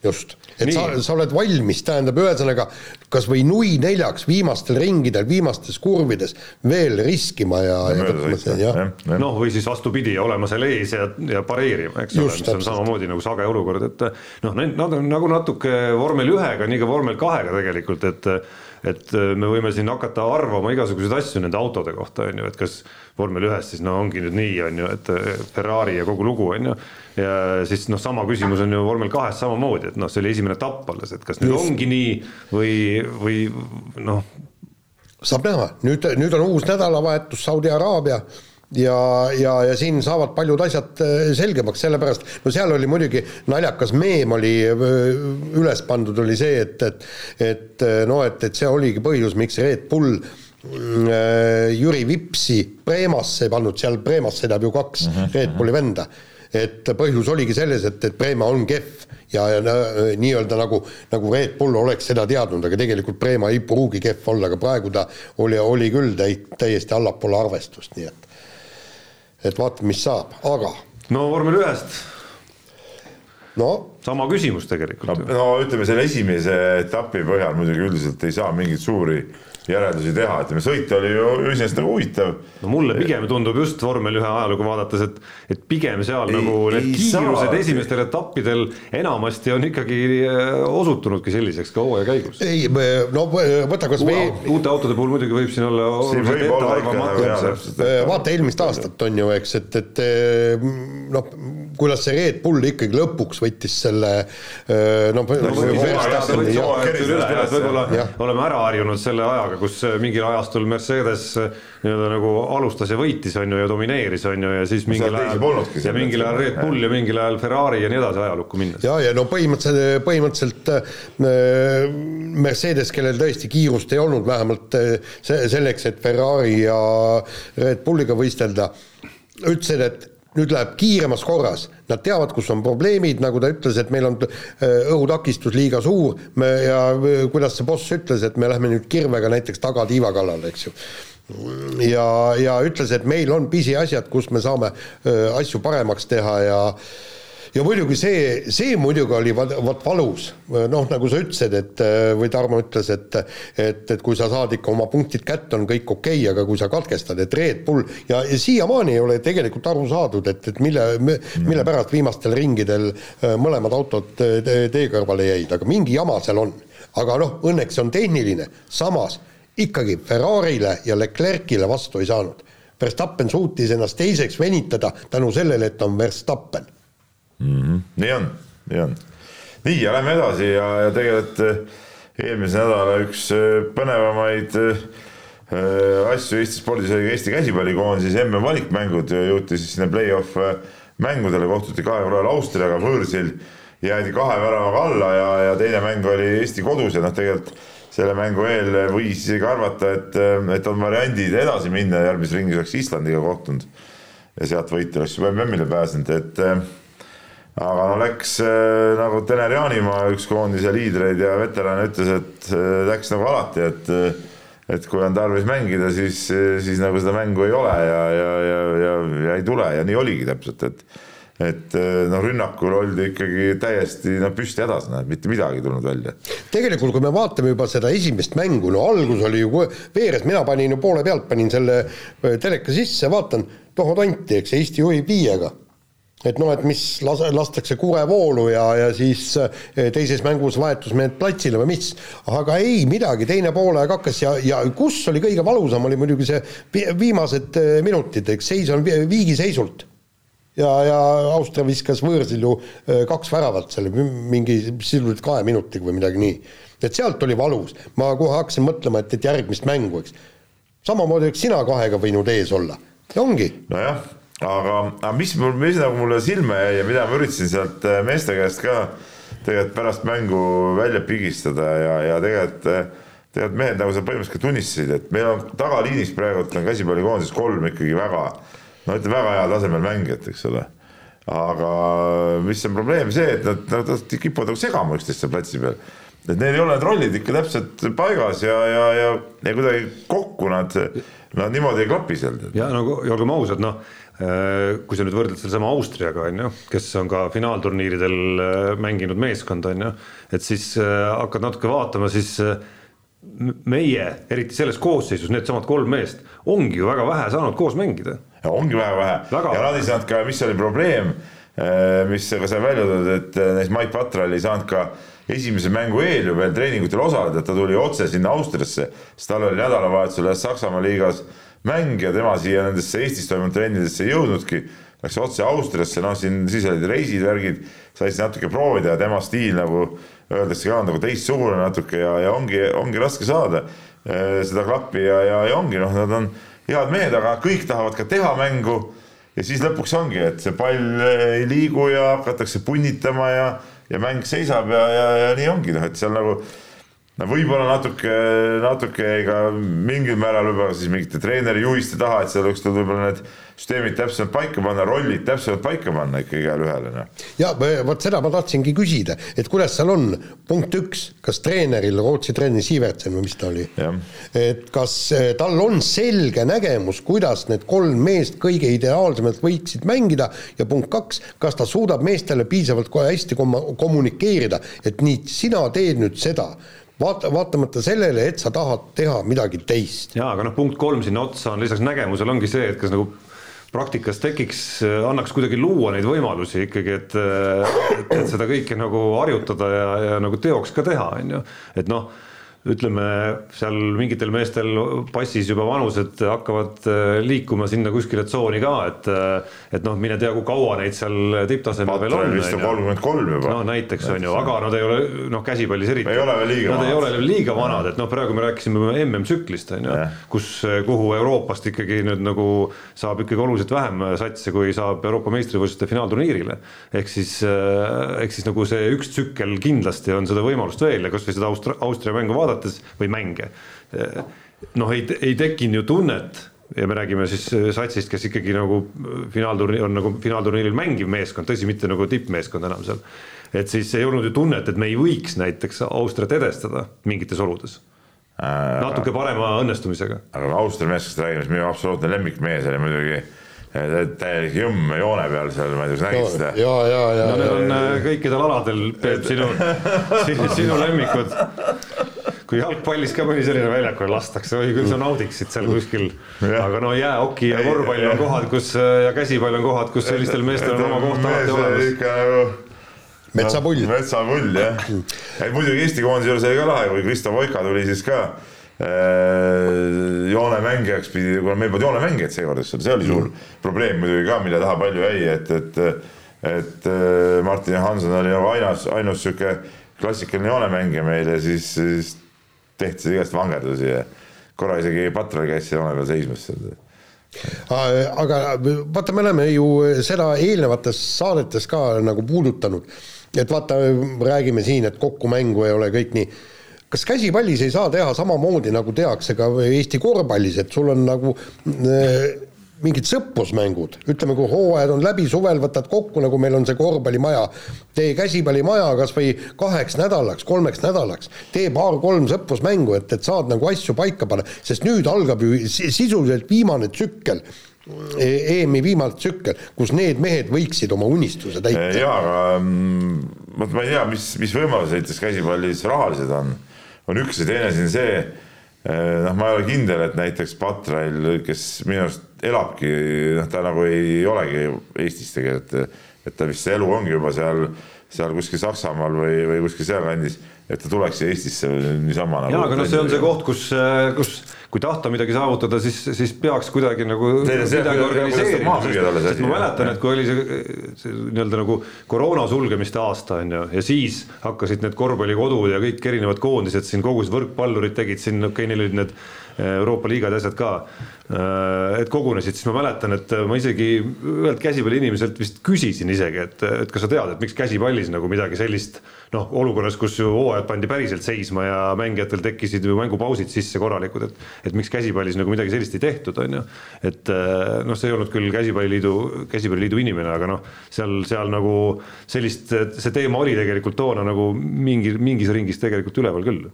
Just, et Nii. sa, sa oled valmis, tähendab, ühesõnaga kas või nui neljaks viimastel ringidel, viimastes kurvides veel riskima ja, ja, ja, ja, ja. noh, või siis vastupidi, olema seal ees ja, ja pareerima, eks ole, mis on samamoodi nagu sage olukord, et noh, nad on nagu natuke vormel ühega, nii ka vormel kahega tegelikult, et et me võime siin hakata arvama igasuguseid asju nende autode kohta, on ju, et kas vormel ühes siis no ongi nüüd nii, on ju, et Ferrari ja kogu lugu, on ju ja siis noh, sama küsimus on ju vormel kahes samamoodi, et noh, see oli esimene etapp alles, et kas nüüd Just. ongi nii või, või noh. saab näha, nüüd, nüüd on uus nädalavahetus Saudi Araabia ja, ja, ja siin saavad paljud asjad äh, selgemaks, sellepärast no seal oli muidugi naljakas meem oli äh, üles pandud, oli see, et, et et äh, no et, et see oligi põhjus, miks Red Bull Jüri Vipsi Preemasse ei pannud, seal Preemas sõidab ju kaks mm -hmm. Red Bulli venda et põhjus oligi selles, et, et Preema on kehv ja, ja nii-öelda nagu, nagu Red Bull oleks seda teadnud, aga tegelikult Preema ei pruugi kehv olla, aga praegu ta oli, oli küll täi-, täiesti allapoole arvestust, nii et et vaatame, mis saab, aga no vormel ühest. No. Sama küsimus tegelikult. No, no ütleme selle esimese etapi põhjal muidugi üldiselt ei saa mingeid suuri järeldusi teha, ütleme sõit oli ju iseenesest nagu huvitav. no mulle pigem tundub just vormel ühe ajalugu vaadates, et, et pigem seal ei, nagu need kiirused saa. esimestel etappidel enamasti on ikkagi äh, osutunudki selliseks ka hooaja käigus. ei, no võta kas või. uute autode puhul muidugi võib siin olla. Äh, vaata eelmist aastat on ju, eks, et, et äh, noh, kuidas see Red Bull ikkagi lõpuks võttis selle noh. võib-olla oleme ära harjunud selle ajaga, kus mingil ajastul Mercedes nii-öelda nagu alustas ja võitis, on ju, ja domineeris, on ju, ja siis mingil ajal ja mingil ajal Red Bull ja mingil ajal Ferrari ja nii edasi ajalukku minnes. ja, ja no põhimõtteliselt, põhimõtteliselt äh, Mercedes, kellel tõesti kiirust ei olnud, vähemalt äh, selleks, et Ferrari ja Red Bulliga võistelda, ütlesid, et nüüd läheb kiiremas korras, nad teavad, kus on probleemid, nagu ta ütles, et meil on äh, õhutakistus liiga suur me ja äh, kuidas see boss ütles, et me lähme nüüd kirvega näiteks tagatiiva kallale, eks ju. ja, ja ütles, et meil on pisiasjad, kus me saame äh, asju paremaks teha ja äh, ja muidugi see, see muidugi oli vot valus, noh, nagu sa ütlesid, et või Tarmo ütles, et et, et kui sa saad ikka oma punktid kätte, on kõik okei okay,, aga kui sa katkestad, et Red Bull ja, ja siiamaani ei ole tegelikult aru saadud, et, et mille, mille pärast viimastel ringidel äh, mõlemad autod tee kõrvale jäid, aga mingi jama seal on. aga noh, õnneks on tehniline, samas ikkagi Ferrarile ja Leclerc'ile vastu ei saanud. Verstappen suutis ennast teiseks venitada tänu sellele, et on Verstappen mm. -hmm. nii on, nii on. nii ja lähme edasi ja, ja tegelikult eh, eelmise nädala üks eh, põnevamaid äh, asju Eesti spordis oli Eesti käsipallikoondises MM valikmängud, jõuti siis sinna play-off mängudele, kohtuti kahe korral Austriaga võõrsil, jäädi kahe väravaga alla ja, ja teine mäng oli Eesti kodus ja noh, tegelikult selle mängu eel võis isegi arvata, et, et on variandid edasi minna, järgmises ringis oleks Islandiga kohtunud ja sealt võiti oleks juba MM-ile pääsenud, et aga no läks äh, nagu Tener Jaanimaa, üks koondise liidreid ja veterane ütles, et äh, läks nagu alati, et äh, et kui on tarvis mängida, siis, siis nagu seda mängu ei ole ja, ja, ja, ja, ja ei tule ja nii oligi täpselt, et et noh, rünnakul oldi ikkagi täiesti noh, püsti hädas, näed, mitte midagi ei tulnud välja. tegelikult, kui me vaatame juba seda esimest mängu, no algus oli ju veeres, mina panin ju poole pealt, panin selle teleka sisse, vaatan, tohoo tonti, eks Eesti juhib viiega et noh, et mis las-, lastakse kurevoolu ja, ja siis eh, teises mängus vahetusmehed platsile või mis, aga ei midagi, teine poolaeg hakkas ja, ja kus oli kõige valusam, oli muidugi see viimased eh, minutid, eks seis on viigiseisult. ja, ja Austria viskas võõrsil ju eh, kaks väravat selle mingi sisuliselt kahe minutiga või midagi nii. et sealt oli valus, ma kohe hakkasin mõtlema, et, et järgmist mängu, eks. samamoodi oleks sina kahega võinud ees olla ja ongi. nojah aga, aga mis mis nagu mulle silma jäi ja mida ma üritasin sealt äh, meeste käest ka tegelikult pärast mängu välja pigistada ja, ja tegelikult, äh, tegelikult mehed nagu sa põhimõtteliselt tunnistasid, et meil on tagaliinis praegu on käsipallikoondises kolm ikkagi väga, no ütleme väga heal tasemel mängijat, eks ole. aga mis on probleem, see, et nad, nad, nad kipuvad nagu segama üksteist seal platsi peal et neil ei ole need rollid ikka täpselt paigas ja, ja, ja, ja kuidagi kokku nad, nad niimoodi ei klapi seal. ja nagu olgem ausad, noh kui sa nüüd võrdled sellesama Austriaga, on ju, kes on ka finaalturniiridel äh, mänginud meeskond, on ju, et siis äh, hakkad natuke vaatama, siis meie, eriti selles koosseisus, needsamad kolm meest, ongi ju väga vähe saanud koos mängida. ongi väga vähe. Väga ja nad ei saanud ka, mis oli probleem, mis ka sai välja toodud, et näiteks Mait Patral ei saanud ka esimese mängu eel ju veel treeningutel osaleda, et ta tuli otse sinna Austriasse, sest tal oli nädalavahetusel ühes Saksamaa liigas mäng ja tema siia nendesse Eestis toimunud trennidesse ei jõudnudki. Läks otse Austriasse, noh, siin siis olid reisid, värgid, sai siis natuke proovida ja tema stiil nagu öeldakse ka nagu teistsugune natuke ja, ja ongi, ongi raske saada äh, seda klappi ja, ja, ja ongi noh, nad on head mehed, aga kõik tahavad ka teha mängu. ja siis lõpuks ongi, et see pall ei liigu ja hakatakse punnitama ja, ja mäng seisab ja, ja, ja nii ongi noh, et seal nagu no võib-olla natuke, natuke ka mingil määral võib-olla siis mingite treeneri juhiste taha, et seal oleks tulnud võib-olla need süsteemid täpsemalt paika panna, rollid täpsemalt paika panna ikka igale ühele, noh. ja vot seda ma tahtsingi küsida, et kuidas seal on, punkt üks, kas treeneril, Rootsi treener Siivertsen või mis ta oli, et kas eh, tal on selge nägemus, kuidas need kolm meest kõige ideaalsemalt võiksid mängida? Ja punkt kaks, kas ta suudab meestele piisavalt kohe hästi kom-, kommunikeerida, et nii, sina teed nüüd seda vaata, vaatamata sellele, et sa tahad teha midagi teist. jaa, aga noh, punkt kolm sinna otsa on lisaks nägemusele ongi see, et kas nagu praktikas tekiks, annaks kuidagi luua neid võimalusi ikkagi, et, et, et seda kõike nagu harjutada ja, ja nagu teoks ka teha, on ju, et noh ütleme seal mingitel meestel passis juba vanused hakkavad äh, liikuma sinna kuskile tsooni ka, et et noh, mine tea, kui kaua neid seal tipptasemel veel on. vist on kolmkümmend kolm juba. no näiteks on ju, aga nad ei ole noh, käsipallis eriti. ei ole veel liiga vanad. Nad ei ole veel liiga vanad, et noh, praegu me rääkisime MM-tsüklist on ju, kus, kuhu Euroopast ikkagi nüüd nagu saab ikkagi oluliselt vähem satse, kui saab Euroopa meistrivõistluste finaalturniirile. ehk siis, äh, ehk siis nagu see üks tsükkel kindlasti on seda võimalust veel ja kasvõi seda Austria, Austria mängu vaadates või mänge. noh, ei, ei tekkinud ju tunnet ja me räägime siis satsist, kes ikkagi nagu finaalturniir on nagu finaalturniiril mängiv meeskond, tõsi, mitte nagu tippmeeskond enam seal. et siis ei olnud ju tunnet, et me ei võiks näiteks Austriat edestada mingites oludes äh,. natuke parema õnnestumisega. aga Austria meeskonnast räägime, siis minu absoluutne lemmikmees oli muidugi täielik jõmm joone peal seal, ma ei tea, kas nägid seda? ja, ja, ja. no need on äh, kõikidel aladel, Peep, sinu, sinu, sinu lemmikud. Kui jalgpallis ka mõni selline väljakule lastakse, oi küll sa naudiksid seal kuskil. aga no jäähoki ja korvpall on kohad, kus ja käsipall on kohad, kus sellistel meestel on oma koht alati olemas. nagu metsapull. Metsapull jah, muidugi Eesti koondise juures oli ka lahe, kui Kristo Voika tuli siis ka Äh, joonemängijaks pidi, kuna meil polnud joonemängijaid seekord, eks ole, see oli suur mm. probleem muidugi ka, mille taha palju jäi, et, et et äh, Martin Johanson oli nagu ainus, ainus sihuke klassikaline joonemängija meil ja siis, siis tehti seal igast vangerdusi ja korra isegi Patral käis joone peal seismas aga vaata, me oleme ju seda eelnevates saadetes ka nagu puudutanud, et vaata, räägime siin, et kokkumängu ei ole kõik nii. Kas käsipallis ei saa teha samamoodi, nagu tehakse ka Eesti korvpallis, et sul on nagu äh, mingid sõprusmängud, ütleme, kui hooajad on läbi, suvel võtad kokku, nagu meil on see korvpallimaja, tee käsipallimaja kas või kaheks nädalaks, kolmeks nädalaks, tee paar-kolm sõprusmängu, et, et saad nagu asju paika panna, sest nüüd algab ju sisuliselt viimane tsükkel EM-i viimane tsükkel, kus need mehed võiksid oma unistuse täita. jaa, aga mm, vot ma ei tea, mis, mis võimalused näiteks käsipallis rahalised on. On üks ja teine siin see, eh, noh, ma ei ole kindel, et näiteks Patrail, kes minu arust elabki, noh, ta nagu ei olegi Eestis tegelikult, et ta vist see elu ongi juba seal, seal kuskil Saksamaal või, või kuskil sealkandis et ta tuleks Eestisse niisama nagu. jaa, aga noh, see on see koht, kus, kus kui tahta midagi saavutada, siis, siis peaks kuidagi nagu midagi organiseerima, sest ma mäletan, et kui oli see, see nii-öelda nagu koroona sulgemiste aasta on ju, ja siis hakkasid need korvpallikodud ja kõik erinevad koondised siin kogus võrkpallurid tegid siin, okei okay,, neil olid need Euroopa liigad ja asjad ka. et kogunesid, siis ma mäletan, et ma isegi ühelt käsipalliinimeselt vist küsisin isegi, et, et kas sa tead, et miks käsipallis nagu midagi sellist noh, olukorras, kus ju hooajad pandi päriselt seisma ja mängijatel tekkisid ju mängupausid sisse korralikud, et et miks käsipallis nagu midagi sellist ei tehtud, on ju. et noh, see ei olnud küll käsipalliliidu, käsipalliliidu inimene, aga noh, seal, seal nagu sellist, see teema oli tegelikult toona nagu mingi, mingis ringis tegelikult üleval küll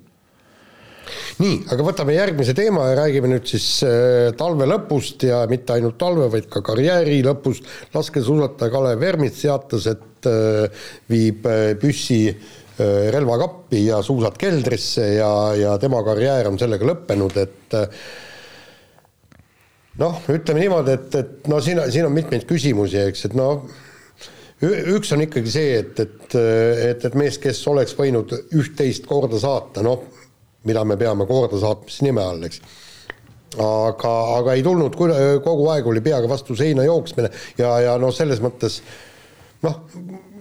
nii, aga võtame järgmise teema ja räägime nüüd siis äh, talve lõpust ja mitte ainult talve, vaid ka karjääri lõpust. laskesuusataja Kalev Ermits teatas, et äh, viib äh, püssi relvakappi ja suusad keldrisse ja, ja tema karjäär on sellega lõppenud, et noh, ütleme niimoodi, et, et no siin, siin on mitmeid küsimusi, eks, et noh, üks on ikkagi see, et, et, et, et mees, kes oleks võinud üht-teist korda saata, noh, mida me peame kordasaatmise nime all, eks. aga, aga ei tulnud, kogu aeg oli peaga vastu seina jooksmine ja, ja noh, selles mõttes noh,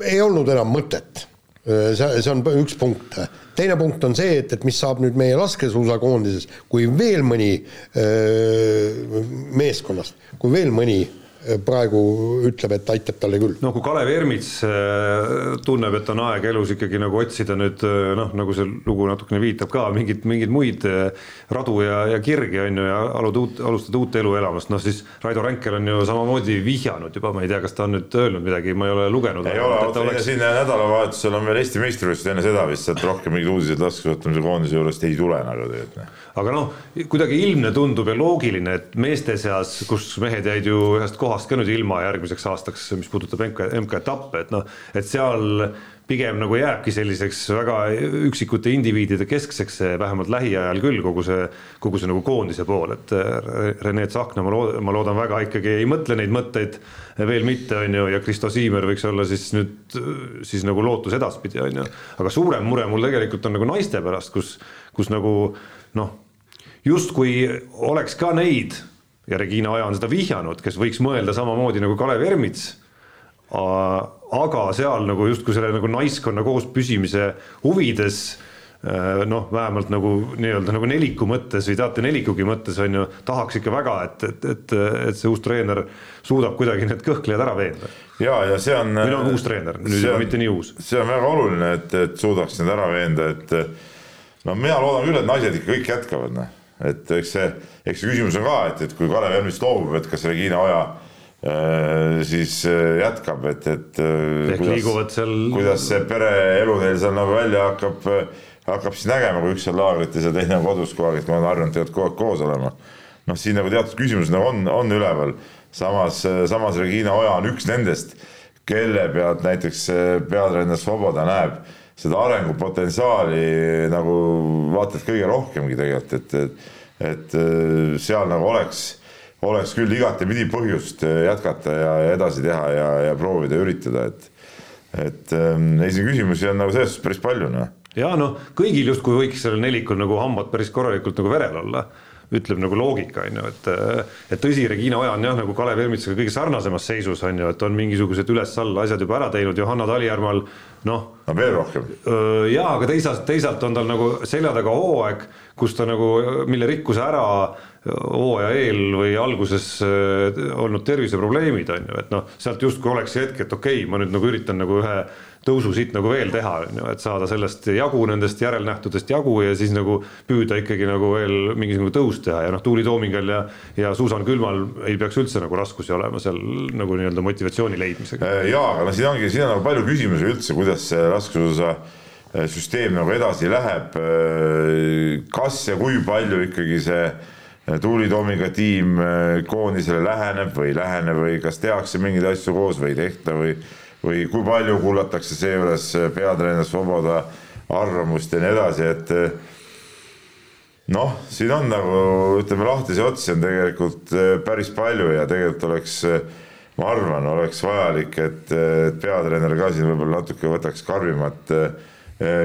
ei olnud enam mõtet. see, see on üks punkt. teine punkt on see, et, et mis saab nüüd meie laskesuusakoondises, kui veel mõni öö, meeskonnast, kui veel mõni praegu ütleb, et aitab talle küll. no kui Kalev Ermits äh, tunneb, et on aeg elus ikkagi nagu otsida nüüd äh, noh, nagu see lugu natukene viitab ka mingeid, mingeid muid äh, radu ja, ja kirgi on ju ja aluda uut, alustada uut elu elamast, noh siis Raido Ränkel on ju samamoodi vihjanud juba, ma ei tea, kas ta on nüüd öelnud midagi, ma ei ole lugenud. ei ole, oota oleks... siin nädalavahetusel on veel Eesti meistrivõistlused enne seda vist, sealt rohkem mingeid uudiseid laskesuusatamise koondise juurest ei tule nagu tegelikult. Noh. aga noh, kuidagi ilmne tundub ja loogiline, et meeste seas, kus mehed jäid ju ühest kohast rahast ka nüüd ilma järgmiseks aastaks, mis puudutab MK, MK-etappe, et noh, et seal pigem nagu jääbki selliseks väga üksikute indiviidide keskseks, vähemalt lähiajal küll kogu see, kogu see nagu koondise pool, et Rene Tsahkna, ma loodan, ma loodan väga ikkagi ei mõtle neid mõtteid veel mitte, on ju, ja Kristo Siimer võiks olla siis nüüd siis nagu lootus edaspidi, on ju. aga suurem mure mul tegelikult on nagu naiste pärast, kus, kus nagu noh, justkui oleks ka neid ja Regina Oja on seda vihjanud, kes võiks mõelda samamoodi nagu Kalev Ermits. aga seal nagu justkui selle nagu naiskonna koos püsimise huvides äh, noh, vähemalt nagu nii-öelda nagu neliku mõttes või teate nelikugi mõttes on ju, tahaks ikka väga, et, et, et, et see uus treener suudab kuidagi need kõhklejad ära veenda. ja, ja see on. või no uus treener, nüüd juba mitte nii uus. see on väga oluline, et, et suudaks need ära veenda, et no mina loodan küll, et naised ikka kõik jätkavad, noh et eks see, eks see küsimus on ka, et, et kui Kalev Ermist loobub, et kas Regina Oja äh, siis äh, jätkab, et, et äh, ehk liiguvad seal kuidas see pereelu neil seal nagu välja hakkab, hakkab siis nägema, kui üks on laagrites ja teine on kodus kogu aeg, et ma olen harjunud tegelikult kogu aeg koos olema. noh, siin nagu teatud küsimused nagu on, on üleval, samas, samas Regina Oja on üks nendest, kelle pealt näiteks peatreener Svoboda näeb seda arengupotentsiaali nagu vaata et kõige rohkemgi tegelikult, et, et, et äh, seal nagu oleks, oleks küll igatepidi põhjust äh, jätkata ja, ja edasi teha ja, ja proovida ja üritada, et, et ähm, ei, siin küsimusi on nagu selles suhtes päris palju, noh. ja noh, kõigil justkui võiks sellel nelikul nagu hambad päris korralikult nagu verel olla ütleb nagu loogika, on ju, et et tõsi, Regina Oja on jah, nagu Kalev Ermitsaga kõige sarnasemas seisus, on ju, et on mingisugused üles-alla asjad juba ära teinud, Johanna Talijärmal noh. no veel rohkem. jaa, aga teisalt, teisalt on tal nagu selja taga hooaeg, kus ta nagu, mille rikkus ära hooaja eel või alguses olnud terviseprobleemid, on ju, et noh, sealt justkui oleks see hetk, et okei okay,, ma nüüd nagu üritan nagu ühe tõusu siit nagu veel teha, on ju, et saada sellest jagu, nendest järelnähtudest jagu ja siis nagu püüda ikkagi nagu veel mingisugune tõus teha ja noh, Tuuli Toomingal ja, ja Suusan Külmal ei peaks üldse nagu raskusi olema seal nagu nii-öelda motivatsiooni leidmisega. Äh, jaa, aga no siin ongi, siin on nagu palju küsimusi üldse, kuidas see raskusosa äh, süsteem nagu edasi läheb. Äh, kas ja kui palju ikkagi see Tuuli Toominga tiim koondisele läheneb või ei lähene või kas tehakse mingeid asju koos või ei tehta või või kui palju kuulatakse seejuures peatreener Svoboda arvamust ja nii edasi, et noh, siin on nagu ütleme, lahtisi otsi on tegelikult eh, päris palju ja tegelikult oleks, ma arvan, oleks vajalik, et, peatreener ka siin võib-olla natuke võtaks karmimat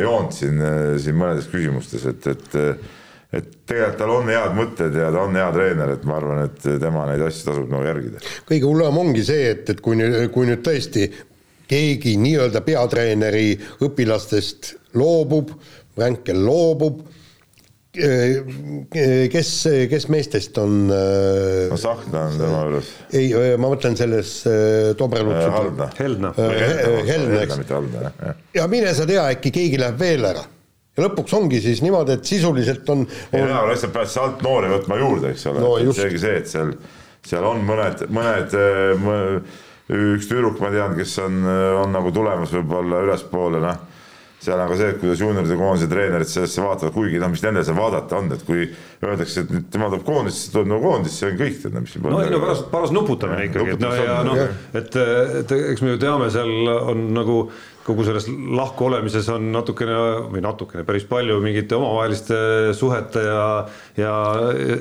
joont siin, siin mõnedes küsimustes, et, et et tegelikult tal on head mõtted ja ta on hea treener, et ma arvan, et tema neid asju tasub nagu järgida. kõige hullem ongi see, et, et kui nüüd, kui nüüd tõesti keegi nii-öelda peatreeneri õpilastest loobub, Ränkel loobub, kes, kes meestest on? no Sahkna on tema juures. ei, ma mõtlen selles Dobrelutsu. Haldna. Helna. Helna, eks. ja mine sa tea, äkki keegi läheb veel ära ja lõpuks ongi siis niimoodi, et sisuliselt on, on.... ei no lihtsalt pead sealt noori võtma juurde, eks ole no,, seegi see, et seal, seal on mõned, mõned, mõned üks tüdruk, ma tean, kes on, on nagu tulemas võib-olla ülespoole, noh. Seal on ka see, et kuidas juunioride koondise treenerid sellesse vaatavad, kuigi noh, mis nendel seal vaadata on, et kui öeldakse, et tema tuleb koondisse, tuleb nagu koondisse, see on kõik, tead, mis no ei no paras, paras nuputamine ikkagi, et no ja noh, et, et eks me ju teame, seal on nagu kogu selles lahkuolemises on natukene või natukene, päris palju mingite omavaheliste suhete ja, ja,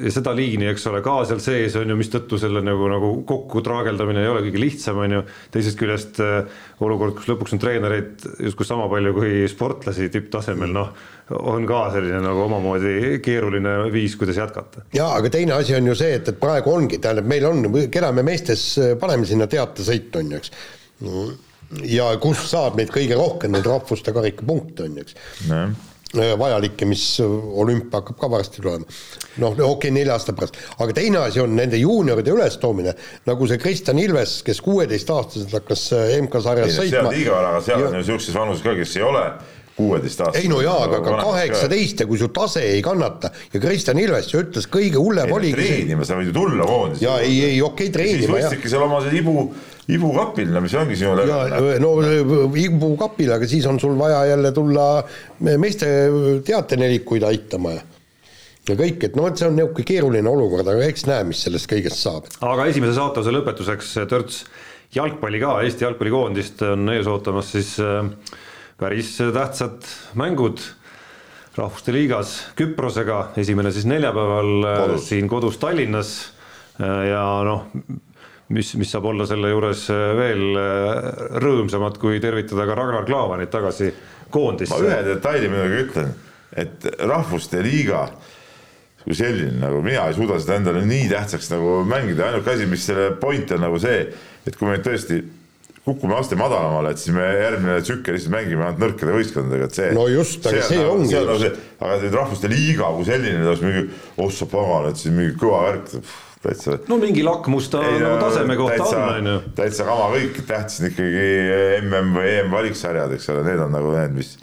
ja seda liini, eks ole, ka seal sees on ju, mistõttu selle nagu, nagu kokku traageldamine ei ole kõige lihtsam, on ju. teisest küljest äh, olukord, kus lõpuks on treenereid justkui sama palju kui sportlasi tipptasemel, noh, on ka selline nagu omamoodi keeruline viis, kuidas jätkata. ja aga teine asi on ju see, et, et praegu ongi, tähendab, meil on, keda me meestes paneme sinna teatesõitu, on ju, eks ja kust saab neid kõige rohkem, neid rahvuste karikapunkte on ju, eks. äh, vajalik ja mis olümpia hakkab ka varsti tulema. noh, okei okay,, nelja aasta pärast, aga teine asi on nende juunioride ülestoomine, nagu see Kristjan Ilves, kes kuueteistaastaselt hakkas äh, MK-sarjas sõitma. seal liiga vara, aga seal ja... on ju niisuguses vanuses ka, kes ei ole kuueteistaastased. ei no jaa, aga ka kaheksateist ja kui su tase ei kannata ja Kristjan Ilves ju ütles, kõige hullem oligi treenima, sa võid ju tulla koondisse. jaa, ei, ei okei okay,, treenima jah. siis võtsidki seal oma see ibu, ibukapil, no mis ongi sinu level. no ibukapil, aga siis on sul vaja jälle tulla meeste teatenelikuid aitama ja ja kõik, et noh, et see on niisugune keeruline olukord, aga eks näe, mis sellest kõigest saab. aga esimese saatuse lõpetuseks törts jalgpalli ka, Eesti jalgpallikoondist on ees ootamas siis äh, päris tähtsad mängud Rahvuste Liigas Küprosega, esimene siis neljapäeval äh, kodus. siin kodus Tallinnas äh, ja noh, mis, mis saab olla selle juures äh, veel rõõmsamat, kui tervitada ka Ragnar Klavanit tagasi koondisse. ma ühe detaili muidugi ütlen, et Rahvuste Liiga kui selline nagu mina ei suuda seda endale nii tähtsaks nagu mängida, ainuke asi, mis selle point on nagu see, et kui me tõesti kukume aste madalamale, et siis me järgmine tsükkel lihtsalt mängime ainult nõrkade võistkondadega, et see. no just, aga see, see nagu- ongi. Nagu see, aga nüüd rahvuste liiga kui selline, oleks mingi, oh sa pagan, et siis mingi kõva värk täitsa. no mingi lakmus ta ei, nagu taseme kohta täitsa, on, on ju. täitsa kama kõik, tähtis on ikkagi MM või EM valiksarjad, eks ole, need on nagu need, mis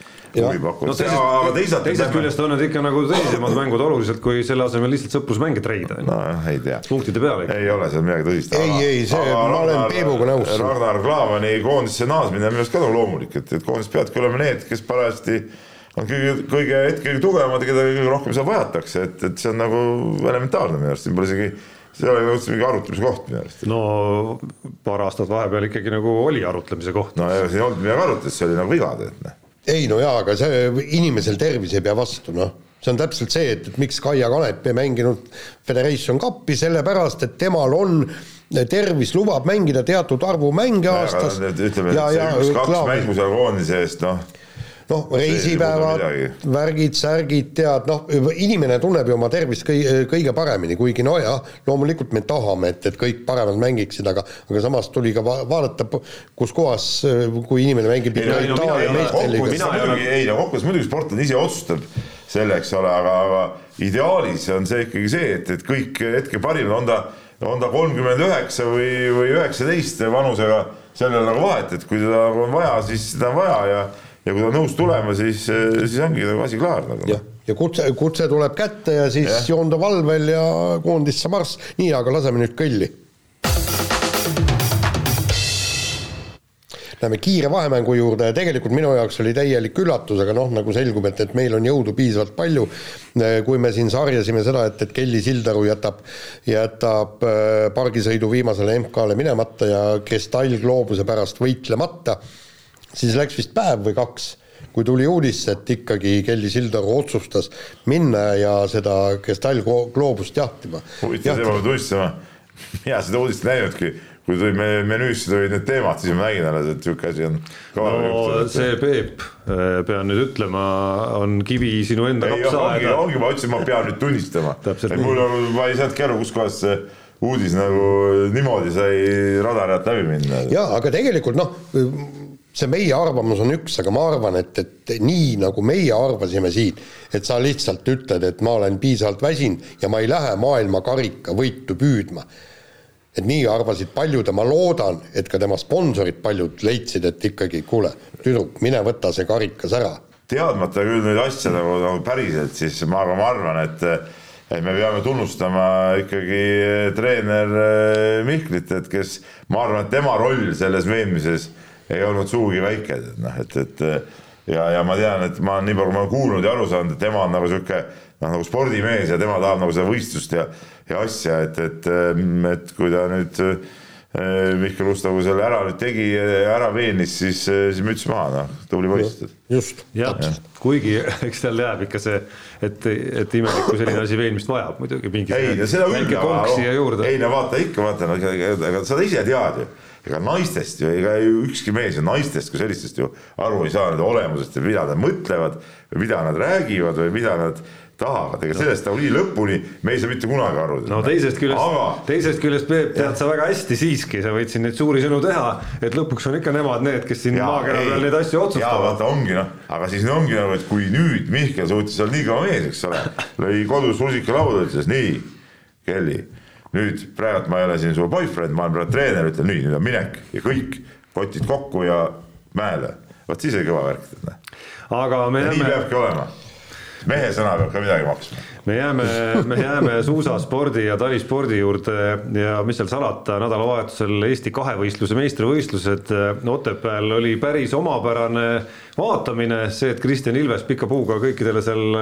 huvi pakkunud no,. aga teisalt, teisest küljest on need ikka nagu tõsisemad mängud oluliselt, kui selle asemel lihtsalt sõprusmänge treida. nojah, ei tea. punktide peale. ei ole seal midagi tõsist. ei, ei, see, ma olen Peebuga nõus. Ragnar Klavani koondisse naasmine on minu arust ka nagu loomulik, et, et koondis peavadki olema need, kes parajasti on kõige, kõige hetkel kõige tugevamad ja keda kõige rohkem seal vajatakse, et, et see on nagu elementaarne minu arust, siin pole isegi see ei ole üldse mingi arutlemise koht minu arust. no paar aastat vahepeal ikkagi nagu oli arutlemise koht. no ega siin ei olnud midagi arutleda, see oli nagu viga tead noh ei no jaa, aga see inimesel tervis ei pea vastu, noh. See on täpselt see, et, et miks Kaia Kanep ei mänginud Federation Cupi, sellepärast et temal on tervis lubab mängida teatud arvu mänge aastas. ütleme, et see üks-kaks mängu seal koondise eest, noh noh, reisipäevad, värgid, särgid, tead, noh, inimene tunneb ju oma tervist kõige, kõige paremini, kuigi nojah, loomulikult me tahame, et, et kõik paremad mängiksid, aga aga samas tuli ka va vaadata, kus kohas, kui inimene mängib ei, no, Itaalia meistriliigas. muidugi, ei no kokkuvõttes muidugi sportlane ise otsustab selle, eks ole, aga, aga ideaalis on see ikkagi see, et, et kõik hetke parimad, on ta, on ta kolmkümmend üheksa või, või üheksateist vanusega, seal ei ole nagu vahet, et kui teda on vaja, siis seda on vaja ja ja kui ta on nõus tulema, siis, siis ongi nagu asi klaar nagu. jah, ja kutse, kutse tuleb kätte ja siis ja. joonda valvel ja koondisse marss, nii, aga laseme nüüd kõlli. Läheme kiire vahemängu juurde ja tegelikult minu jaoks oli täielik üllatus, aga noh, nagu selgub, et, et meil on jõudu piisavalt palju, kui me siin sarjasime seda, et, et Kelly Sildaru jätab, jätab äh, pargisõidu viimasele MK-le minemata ja Kristall Gloobuse pärast võitlemata siis läks vist päev või kaks, kui tuli uudis, et ikkagi Kelly Sildaru otsustas minna ja seda Gestal gloobust jahtima. huvitav, seda ma tunnistama, mina seda uudist ei näinudki, kui tuli me menüüsse tulid need teemad, siis ma nägin alles, et niisugune asi on. no see Peep, äh, pean nüüd ütlema, on kivi sinu enda kapsaaeda. ongi, ma ütlesin, ma pean nüüd tunnistama. mul on, ma ei saanudki aru, kuskohast see uudis nagu niimoodi sai radari alt läbi minna. jaa, aga tegelikult noh see meie arvamus on üks, aga ma arvan, et, et nii nagu meie arvasime siin, et sa lihtsalt ütled, et ma olen piisavalt väsinud ja ma ei lähe maailmakarika võitu püüdma. et nii arvasid paljud ja ma loodan, et ka tema sponsorid paljud leidsid, et ikkagi kuule, tüdruk, mine võta see karikas ära. teadmata küll nüüd asja nagu, nagu päriselt, siis ma, ma arvan, et et me peame tunnustama ikkagi treener eh, Mihklit, et kes, ma arvan, et tema roll selles veenmises ei olnud sugugi väike, et noh, et, et ja, ja ma tean, et ma nii palju, kui ma olen kuulnud ja aru saanud, et tema on nagu sihuke noh, nagu spordimees ja tema tahab nagu seda võistlust ja, ja asja, et, et, et kui ta nüüd eh, Mihkel Ustavu selle ära nüüd tegi ära veenis, siis, siis müts maha, noh, tubli poiss. just. jah ja., kuigi eks tal jääb ikka see, et, et imelik, kui selline asi veenmist vajab muidugi mingi. ei, no seda küll, aga ei no vaata ikka vaata, aga sa ise tead ju ega naistest ju, ega ükski mees ju naistest kui sellistest ju aru ei saa nende olemusest ja mida nad mõtlevad või mida nad räägivad või mida nad tahavad, ega sellest nagu nii lõpuni me ei saa mitte kunagi aru. no teisest küljest aga..., teisest küljest Peep, tead sa väga hästi siiski, sa võid siin neid suuri sõnu teha, et lõpuks on ikka nemad need, kes siin maakera peal neid asju otsustavad. vaata ongi noh, aga siis ongi nagu, et kui nüüd Mihkel suutis olla nii kõva mees, eks ole, lõi kodus rusikalauda, ütles nii, Kelly, nüüd praegu ma ei ole siin su boyfriend, ma olen praegu treener, ütlen nii, nüüd on minek ja kõik, kotid kokku ja mäele, vot siis oli kõva värk. aga me jääme. nii peabki olema mehe sõna peab ka midagi maksma. me jääme, me jääme suusaspordi ja talispordi juurde ja mis seal salata, nädalavahetusel Eesti kahevõistluse meistrivõistlused Otepääl oli päris omapärane vaatamine, see, et Kristjan Ilves pika puuga kõikidele seal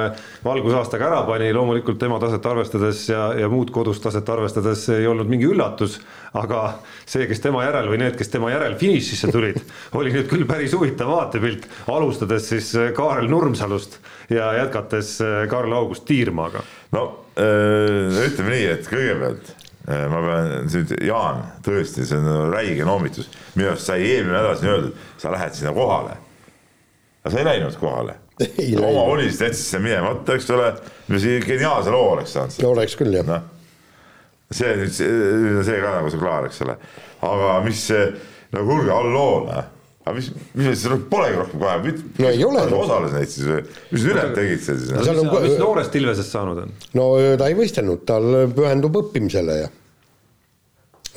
valgusaastaga ära pani, loomulikult tema taset arvestades ja, ja muud kodust taset arvestades ei olnud mingi üllatus, aga see, kes tema järel või need, kes tema järel finišisse tulid, oli nüüd küll päris huvitav vaatepilt, alustades siis Kaarel Nurmsalust ja jätkates Karl August Tiirmaaga. no ütleme nii, et kõigepealt ma pean nüüd, Jaan, tõesti, see on räige noomitus, minu arust sai eelmine nädal siin öeldud, sa lähed sinna kohale aga sa ei läinud kohale. oma volist jätsid sinna minemata, eks ole, geniaalse loo oleks saanud. no oleks küll jah no.. see nüüd, see ka nagu see klaar, eks ole, aga mis, no kuulge, halloo, noh aga mis, mis siis polegi rohkem kahe, no ei ole. osales neid siis või, mis sa ülejäänud tegid seal siis? mis, on... mis noorest Ilvesest saanud on? no ta ei võistelnud, tal pühendub õppimisele ja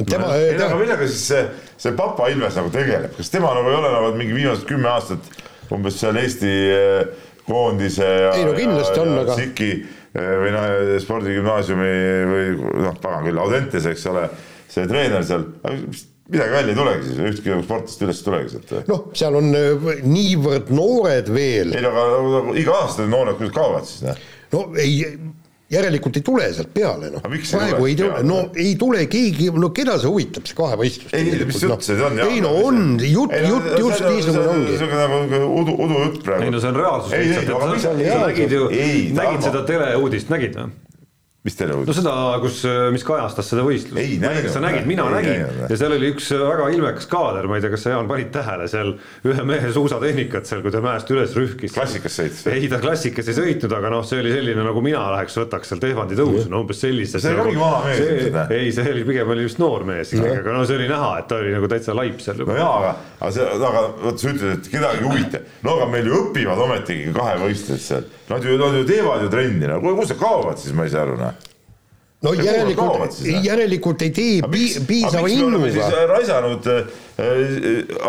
tema no,. ei no aga millega siis see, see papa Ilves nagu tegeleb, kas tema nagu ei ole nagu mingi viimased kümme aastat umbes seal Eesti eh, koondise ja, ei no kindlasti ja, on, aga Siki eh, või noh, spordigümnaasiumi või noh, pagan küll, Audentes, eks ole, see treener seal, midagi välja ei tulegi siis, ühtki nagu sportlast üles ei tulegi sealt. noh, seal on eh, niivõrd noored veel. ei no aga iga aasta noored kuidas kaovad siis, noh? no ei järelikult ei tule sealt peale, noh. praegu ei tule, no ei tule keegi, no keda see huvitab, see kahevõistlus. ei, mis jutt see on? ei no on, jutt, jutt just niisugune ongi. see on nagu udu, udujutt praegu. ei no see on reaalsus lihtsalt, et sa nägid ju, nägid seda teleuudist, nägid või? Mis teleuudis? no seda, kus, mis kajastas seda võistlust. ei näinud. sa nägid, mina ei, nägin näinud. ja seal oli üks väga ilmekas kaader, ma ei tea, kas sa Jaan panid tähele seal ühe mehe suusatehnikat seal, kui ta mäest üles rühkis. klassikas sõitis? ei, ta klassikas ei sõitnud, aga noh, see oli selline nagu mina läheks, võtaks sealt Ehvandi tõusu, no umbes sellist. see oli vana mees ilmselt. ei, see oli pigem oli vist noor mees ikkagi, aga no see oli näha, et ta oli nagu täitsa laip seal. no jaa, aga, aga see, aga vot sa ütled, et kedagi ei huvita. no aga meil ju õpivad ometigi kahevõistlused seal. Nad ju, nad ju teevad ju trenni, no kus nad kaovad siis, ma ei saa aru, noh no ja järelikult, järelikult ei tee miks, piisava innuga. raisanud äh,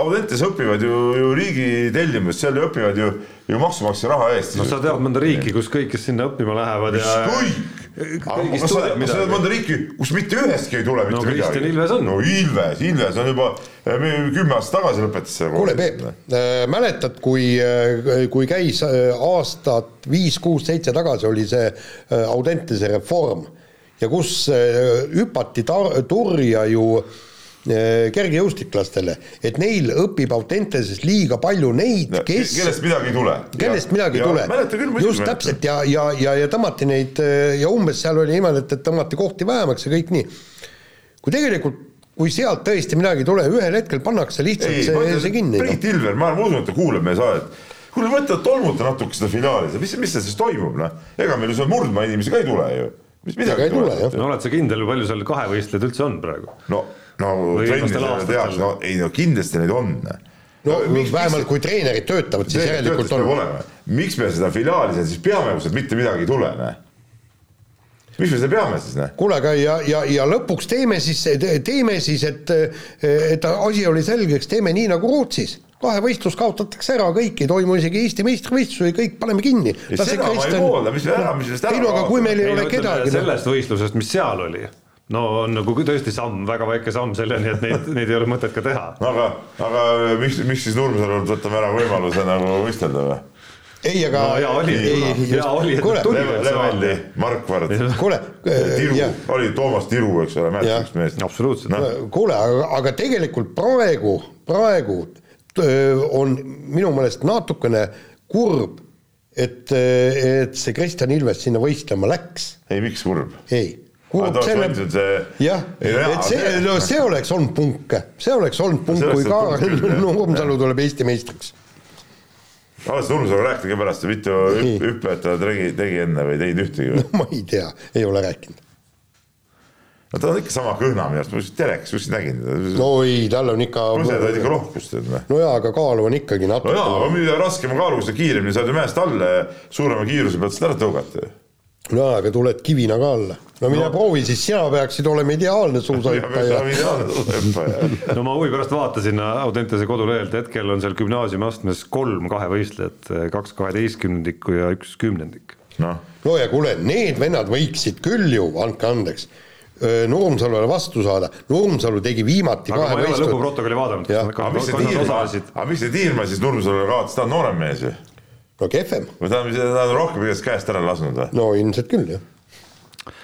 Audentes õpivad ju, ju riigi tellimus, seal õpivad ju, ju maksumaksja raha eest. no sa tead mõnda riiki, kus kõik, kes sinna õppima lähevad ja. kõik, aga sa tead mõnda riiki, kus mitte ühestki ei tule mitte no, midagi. Kristjan Ilves on. no Ilves, Ilves on juba äh, kümme aastat tagasi lõpetas selle. kuule Peep äh,, mäletad, kui, äh, kui käis aastat viis, kuus, seitse tagasi oli see Audentese reform ja kus äh, hüpati ta-, turja ju äh, kergejõustiklastele, et neil õpib Autenteses liiga palju neid, kes kellest midagi ei tule. kellest midagi ei tule. just täpselt ja, ja, ja, ja tõmmati neid äh, ja umbes seal oli niimoodi, et, et tõmmati kohti vähemaks ja kõik nii. kui tegelikult kui sealt tõesti midagi ei tule, ühel hetkel pannakse lihtsalt ei, see, see kinni. Priit no. Ilver, ma usun, et ta kuuleb meie saadet. kuule, võta tolmuta natuke seda finaali, mis, mis seal siis toimub, noh. ega meil ju seal murdmaa inimesi ka ei tule ju mis midagi ei tule, jah. no oled sa kindel, palju seal kahevõistlejaid üldse on praegu? no, no trennis tehakse, no ei no kindlasti neid on. no miks, vähemalt miks, kui treenerid töötavad, siis järelikult on. miks me seda filiaali seal siis peame, kui sealt mitte midagi ei tule, noh? miks me seda peame siis, noh? kuule, aga ja, ja, ja lõpuks teeme siis, teeme siis, et, et asi oli selgeks, teeme nii nagu Rootsis kahevõistlus kaotatakse ära, kõik ei toimu isegi Eesti meistrivõistlusi, kõik paneme kinni. seda ma ei poolda, mis ära, mis sellest ära ei no aga kui meil ei, ei ole kedagi. sellest võistlusest, mis seal oli, no on nagu tõesti samm, väga väike samm selleni, et neid, neid ei ole mõtet ka teha. aga, aga miks, miks siis Nurmsalult võtame ära võimaluse nagu võistelda või? ei, aga no,. hea oli, hea oli, Levalli, Markvard. kuule. Tiru, oli Toomas Tiru, eks ole, mäletad üks meest. absoluutselt no.. kuule, aga, aga tegelikult praegu, praegu on minu meelest natukene kurb, et, et see Kristjan Ilves sinna võistlema läks. ei, miks kurb? ei, kuulub selle, jah, et see, no see oleks olnud punk, see oleks olnud punk, kui ka Nurmsalu tuleb Eesti meistriks. Nurmsaluga rääkinud ka pärast, mitu hüppajat ta tegi, tegi enne või teinud ühtegi või? no ma ei tea, ei ole rääkinud no ta on ikka sama kõhna minu arust, ma just telekas kuskil nägin. no ei, tal on ikka. põsed olid ikka rohkust. no jaa, aga kaalu on ikkagi natuke. no jaa, aga mida raskema kaaluga sa kiiremini saad ju mäest alla ja suurema kiiruse pealt seda ära tõugata no jaa, aga tuled kivina ka alla. no mine no. proovi, siis sina peaksid olema ideaalne suusahüppaja. no ma huvi pärast vaatasin Audentese kodulehelt, hetkel on seal gümnaasiumiastmes kolm kahevõistlejat, kaks kaheteistkümnendikku ja üks kümnendik. noh. no ja kuule, need vennad võiksid küll ju, andke andeks Nurmsalule vastu saada, Nurmsalu tegi viimati aga ma ei ole lõpuprotokolli vaadanud. aga miks see Tiirma, aga miks see Tiirma siis Nurmsalule kaotas, ta on noorem mees ju no kehvem. või ta on, ta on rohkem igast käest ära lasknud või? no ilmselt küll, jah.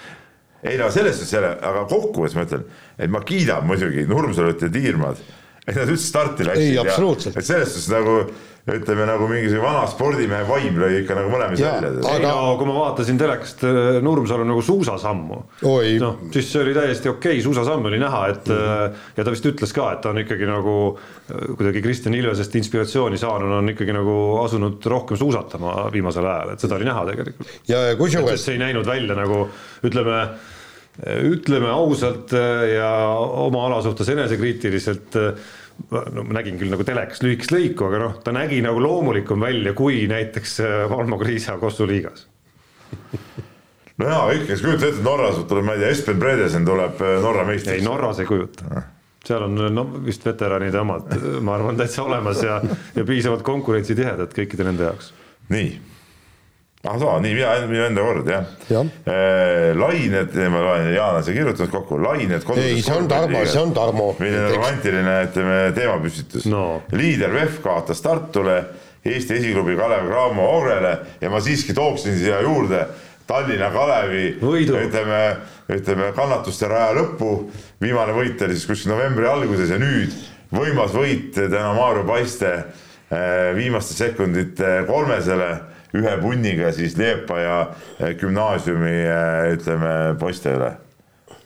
ei no selles suhtes jälle, aga kokkuvõttes ma ütlen, et ma kiidan muidugi Nurmsalut ja Tiirmad, et nad üldse starti läksid. ei, absoluutselt. et selles suhtes nagu ütleme nagu mingisugune vana spordimehe vaim lõi ikka nagu mõlemas välja. aga no, kui ma vaatasin telekast äh, Nurmsalu nagu suusasammu, noh, siis see oli täiesti okei okay,, suusasamm oli näha, et mm. ja ta vist ütles ka, et ta on ikkagi nagu äh, kuidagi Kristjan Ilvesest inspiratsiooni saanud, on ikkagi nagu asunud rohkem suusatama viimasel ajal, et seda oli näha tegelikult. ja, ja kusjuures. see ei näinud välja nagu ütleme ütleme ausalt ja oma ala suhtes enesekriitiliselt no ma nägin küll nagu telekas lühikest lõiku, aga noh, ta nägi nagu loomulikum välja kui näiteks äh, Valmo Kriisa Kossu liigas no jaa, ikka, kes kujutab ette, Norras tuleb, ma ei tea, Espen Bredesen tuleb äh, Norra meistriks. ei, Norras ei kujuta. seal on no vist veteranide omad, ma arvan, täitsa olemas ja, ja piisavalt konkurentsitihedad kõikide nende jaoks. nii ah soo, nii mina, minu enda kord jah ja. Eh,. lained, ma loen, Jaan on see kirjutanud kokku, lained. ei, see on Tarmo, see on Tarmo. milline romantiline, ütleme, teemapüstitus no.. liider VEF kaotas Tartule, Eesti esiklubi Kalev Cramo Ogrele ja ma siiski tooksin siia juurde Tallinna Kalevi ütleme, ütleme kannatuste raja lõppu. viimane võit oli siis kuskil novembri alguses ja nüüd võimas võit tänu Maarjo Paiste eh, viimaste sekundite kolmesele ühe punniga siis Liepa ja eh, gümnaasiumi eh, ütleme poiste üle.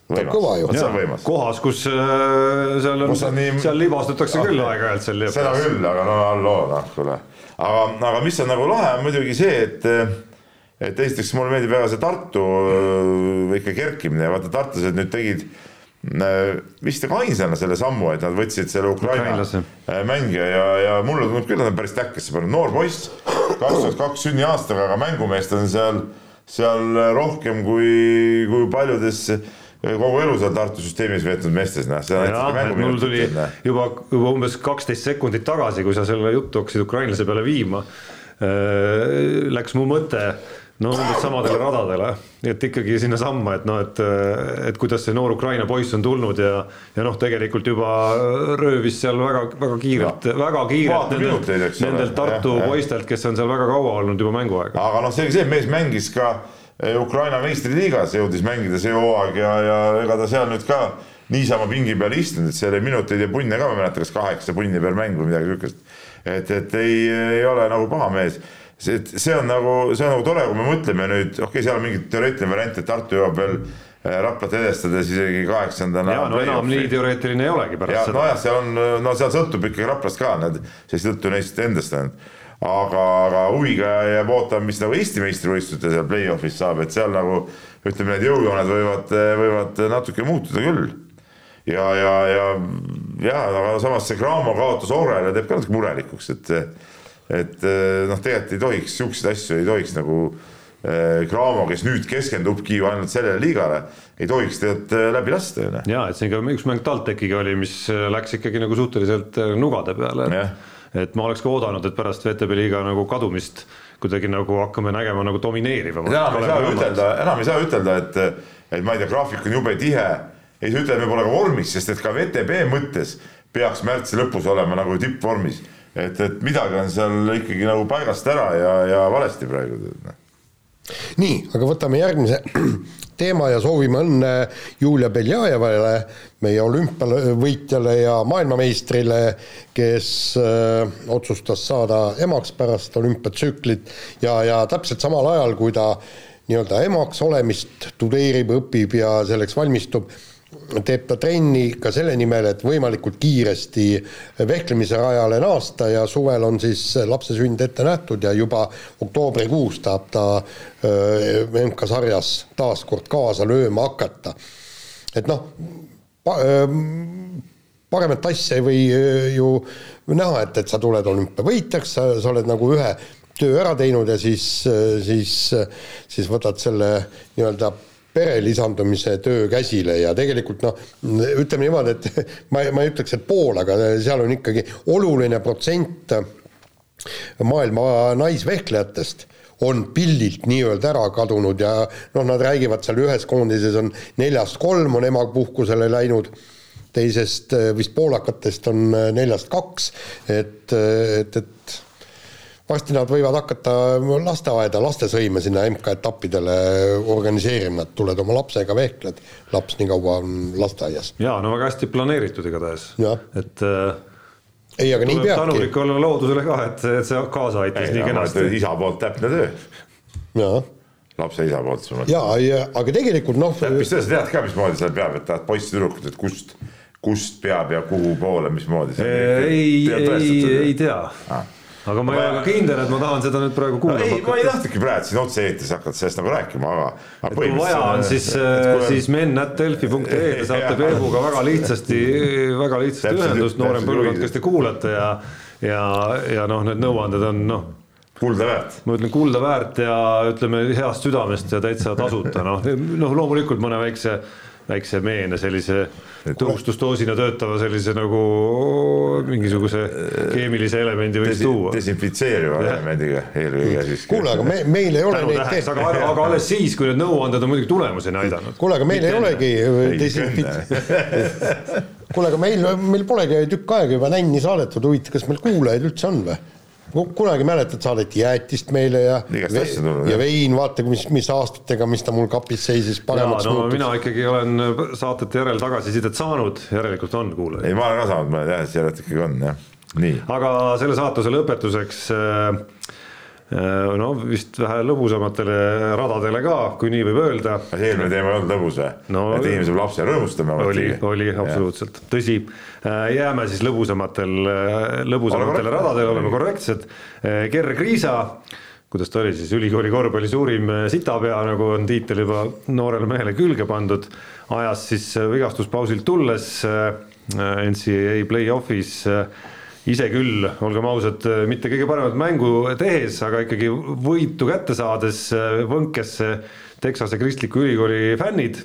Võimas. kohas, kus äh, seal on, nii... seal libastutakse küll aeg-ajalt seal seda küll, aga no halloo, noh kuule. aga, aga mis on nagu lahe, on muidugi see, et et esiteks mulle meeldib väga see Tartu ikka kerkimine ja vaata, tartlased nüüd tegid vist nagu ainsana selle sammu, et nad võtsid selle Ukraina mängija ja, ja mulle tundub küll, et nad on päris täkkesse pannud, noor poiss, kakskümmend kaks sünniaastaga, aga mängumeest on seal, seal rohkem kui, kui paljudes kogu elu seal Tartu süsteemis veetnud meestes, noh. mul tuli juba, juba umbes kaksteist sekundit tagasi, kui sa selle juttu hakkasid ukrainlase peale viima, äh, läks mu mõte no umbes samadele radadele, et ikkagi sinnasamma, et noh, et, et kuidas see noor Ukraina poiss on tulnud ja, ja noh, tegelikult juba röövis seal väga, väga kiirelt, väga kiirelt nendelt, nendelt Tartu ja, poistelt, kes on seal väga kaua olnud juba mänguaega. aga noh, selge see, mees mängis ka eh, Ukraina meistriliigas, jõudis mängida see hooaeg ja, ja ega ta seal nüüd ka niisama pingi peal istunud, et seal oli minuteid ja punne ka, ma ei mäleta, kas kaheksa punni per mäng või midagi niisugust. et, et ei, ei ole nagu paha mees see, see on nagu, see on nagu tore, kui me mõtleme nüüd, okei okay,, seal on mingi teoreetiline variant, et Tartu jõuab veel äh, Raplat edestades isegi kaheksandana. ja no enam nii teoreetiline ei olegi pärast ja, seda. nojah, seal on, no seal sõltub ikkagi Raplast ka, need, sest juttu neist endast ainult. aga, aga huviga jääb ootama, mis nagu Eesti meistrivõistluste seal play-off'is saab, et seal nagu ütleme, need jõujooned võivad, võivad natuke muutuda küll. ja, ja, ja, ja aga samas see Graamo kaotus Orele teeb ka natuke murelikuks, et et eh, noh, tegelikult ei tohiks siukseid asju ei tohiks nagu eh, Cramo, kes nüüd keskendubki ju ainult sellele liigale, ei tohiks tegelikult eh, läbi lasta ju. ja et siin ka üks mäng TalTechiga oli, mis läks ikkagi nagu suhteliselt nugade peale, et et ma oleks ka oodanud, et pärast VTB liiga nagu kadumist kuidagi nagu hakkame nägema nagu domineerivamat. enam ei saa ütelda, enam ei saa ütelda, et, et ma ei tea, graafik on jube tihe, ei saa ütelda, et me pole ka vormis, sest et ka VTB mõttes peaks märtsi lõpus olema nagu tippvormis et, et midagi on seal ikkagi nagu paigast ära ja, ja valesti praegu. Noh. nii, aga võtame järgmise teema ja soovime õnne Julia Beljajevale, meie olümpiavõitjale ja maailmameistrile, kes öö, äh, otsustas saada emaks pärast olümpiatsüklit ja, ja täpselt samal ajal, kui ta nii-öelda emaks olemist tudeerib, õpib ja selleks valmistub, teeb ta trenni ka selle nimel, et võimalikult kiiresti vehklemise rajale naasta ja suvel on siis lapse sünd ette nähtud ja juba oktoobrikuus tahab ta MK-sarjas taas kord kaasa lööma hakata. et noh, paremat asja ei või ju näha, et, et sa tuled olümpiavõitjaks, sa, oled nagu ühe töö ära teinud ja siis, siis, siis võtad selle nii-öelda pere lisandumise töö käsile ja tegelikult noh, ütleme niimoodi, et ma, ma ei ütleks, et pool, aga seal on ikkagi oluline protsent maailma naisvehklejatest on pildilt nii-öelda ära kadunud ja noh, nad räägivad seal ühes koondises on neljast kolm on emapuhkusele läinud teisest vist poolakatest on neljast kaks, et, et, et varsti nad võivad hakata lasteaeda, lastesõime sinna MK-etappidele organiseerima, et tuled oma lapsega vehkled, laps nii kaua on lasteaias. jaa, no väga hästi planeeritud igatahes, et äh, ei, aga nii peabki. tänulik olla loodusele ka, et, et see kaasa aitas ei, nii kenasti. isa poolt täpne töö. jaa lapse isa poolt sul. jaa, aga tegelikult noh. mis sa tead ka, mismoodi seal peab, et tahad poissi-tüdrukut, et kust, kust peab ja kuhu poole, mismoodi? ei, ei, ei tea ah aga ma ei ole ka kindel, et ma tahan seda nüüd praegu kuulama hakata. ei, ma ei tahtnudki praegu siin otse-eetris hakata sellest nagu rääkima, aga, aga. kui vaja on, siis, siis men.delfi.ee te saate Peebuga väga lihtsasti, väga lihtsasti ühendust, noorem põlvkond, kes te kuulate ja, ja, ja noh, need nõuanded on noh kulda väärt. ma ütlen kulda väärt ja ütleme heast südamest ja täitsa tasuta, noh, noh loomulikult mõne väikse väikse meene sellise tõhustusdoosina töötava sellise nagu mingisuguse keemilise elemendi võiks Desi, tuua. desinfitseeriva elemendiga eelkõige siis. kuule, aga me, meil ei ole neid täheks, aga, aga alles siis, kui need nõuanded on muidugi tulemuseni aidanud. kuule, aga meil Mitte ei olegi desinfit-. kuule, aga meil, meil polegi tükk aega juba nänni saadetud, huvitav, kas meil kuulajaid üldse on või? Kunagi mäletad, saadeti jäätist meile ja ve ja vein, vaata, mis, mis aastatega, mis ta mul kapis seisis paremaks no, muutus. mina ikkagi olen saatete järel tagasisidet saanud, järelikult on kuulajaid. ei, ma olen ka saanud mõned jah, järelikult ikkagi on jah, nii. aga selle saatuse lõpetuseks äh, Äh, no vist vähe lõbusamatele radadele ka, kui nii võib öelda. kas eelmine teema ei olnud lõbus või no,? et inimese lapse rõõmustama. oli, oli absoluutselt, tõsi. Äh, jääme siis lõbusamatel, äh, lõbusamatele radadele, oleme korrektsed. Gerr Kriisa, kuidas ta oli siis, ülikooli korvpalli suurim sitapea, nagu on tiitel juba noorele mehele külge pandud, ajas siis vigastuspausilt tulles NCAA play-off'is ise küll, olgem ausad, mitte kõige paremat mängu tehes, aga ikkagi võitu kätte saades võnkesse Texase Kristliku Ülikooli fännid,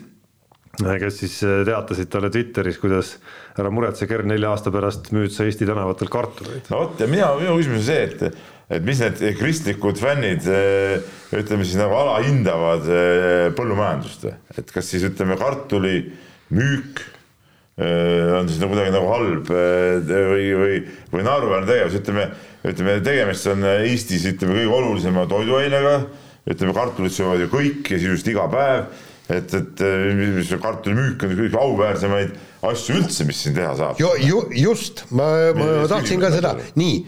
kes siis teatasid talle Twitteris, kuidas ära muretse, Kern, nelja aasta pärast müüd sa Eesti tänavatel kartuleid. no vot ja mina, minu küsimus on see, et, et mis need kristlikud fännid ütleme siis nagu alahindavad põllumajandust, et kas siis ütleme kartuli müük Äh, on siis nagu kuidagi nagu halb äh, või, või, või naeruväärne tegevus, ütleme, ütleme tegemist on Eestis ütleme kõige olulisema toiduainega, ütleme kartulit söövad ju kõik ja sisuliselt iga päev, et, et äh, kartulimüük on kõige auväärsemaid asju üldse, mis siin teha saab. ju, ju just, ma, ma tahtsin ka seda, nii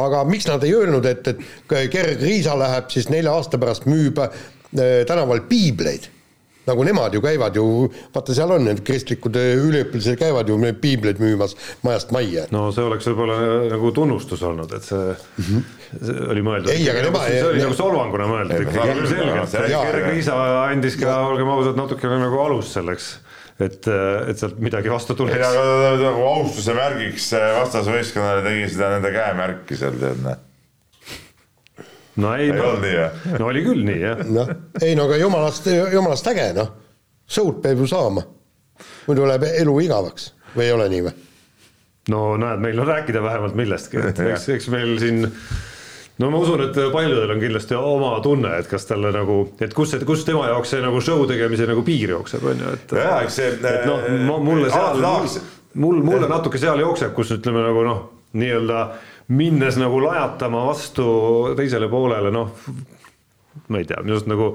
aga miks nad ei öelnud, et, et Gerg Riisa läheb siis nelja aasta pärast müüb tänaval piibleid nagu nemad ju käivad ju, vaata, seal on need kristlikud üliõpilased käivad ju piibleid müümas majast majja. no see oleks võib-olla nagu tunnustus olnud, et see, mm -hmm. see oli mõeldud. ei, aga tema see oli nagu solvanguna mõeldud ikkagi selgelt, Gerg Riisa andis ka, olgem ausad, natukene nagu alust selleks et, et sealt midagi vastu tuleks. ei, aga nagu austuse märgiks vastasvõistkonnale tegi seda nende käemärki seal tead näe no ei, ei no, olnud nii jah? no oli küll nii jah. noh, ei no aga jumalast, jumalast äge noh, show'd peab ju saama. muidu läheb elu igavaks või ei ole nii või? no näed, meil on rääkida vähemalt millestki, et eks, eks meil siin no ma usun, et paljudel on kindlasti oma tunne, et kas talle nagu, et kus see, kus tema jaoks see nagu show tegemise nagu piir jookseb, on ju, et. jaa, eks see. et noh, mulle seal, mul, mulle natuke seal jookseb, kus ütleme nagu noh, nii-öelda minnes nagu lajatama vastu teisele poolele, noh, ma ei tea, minu arust nagu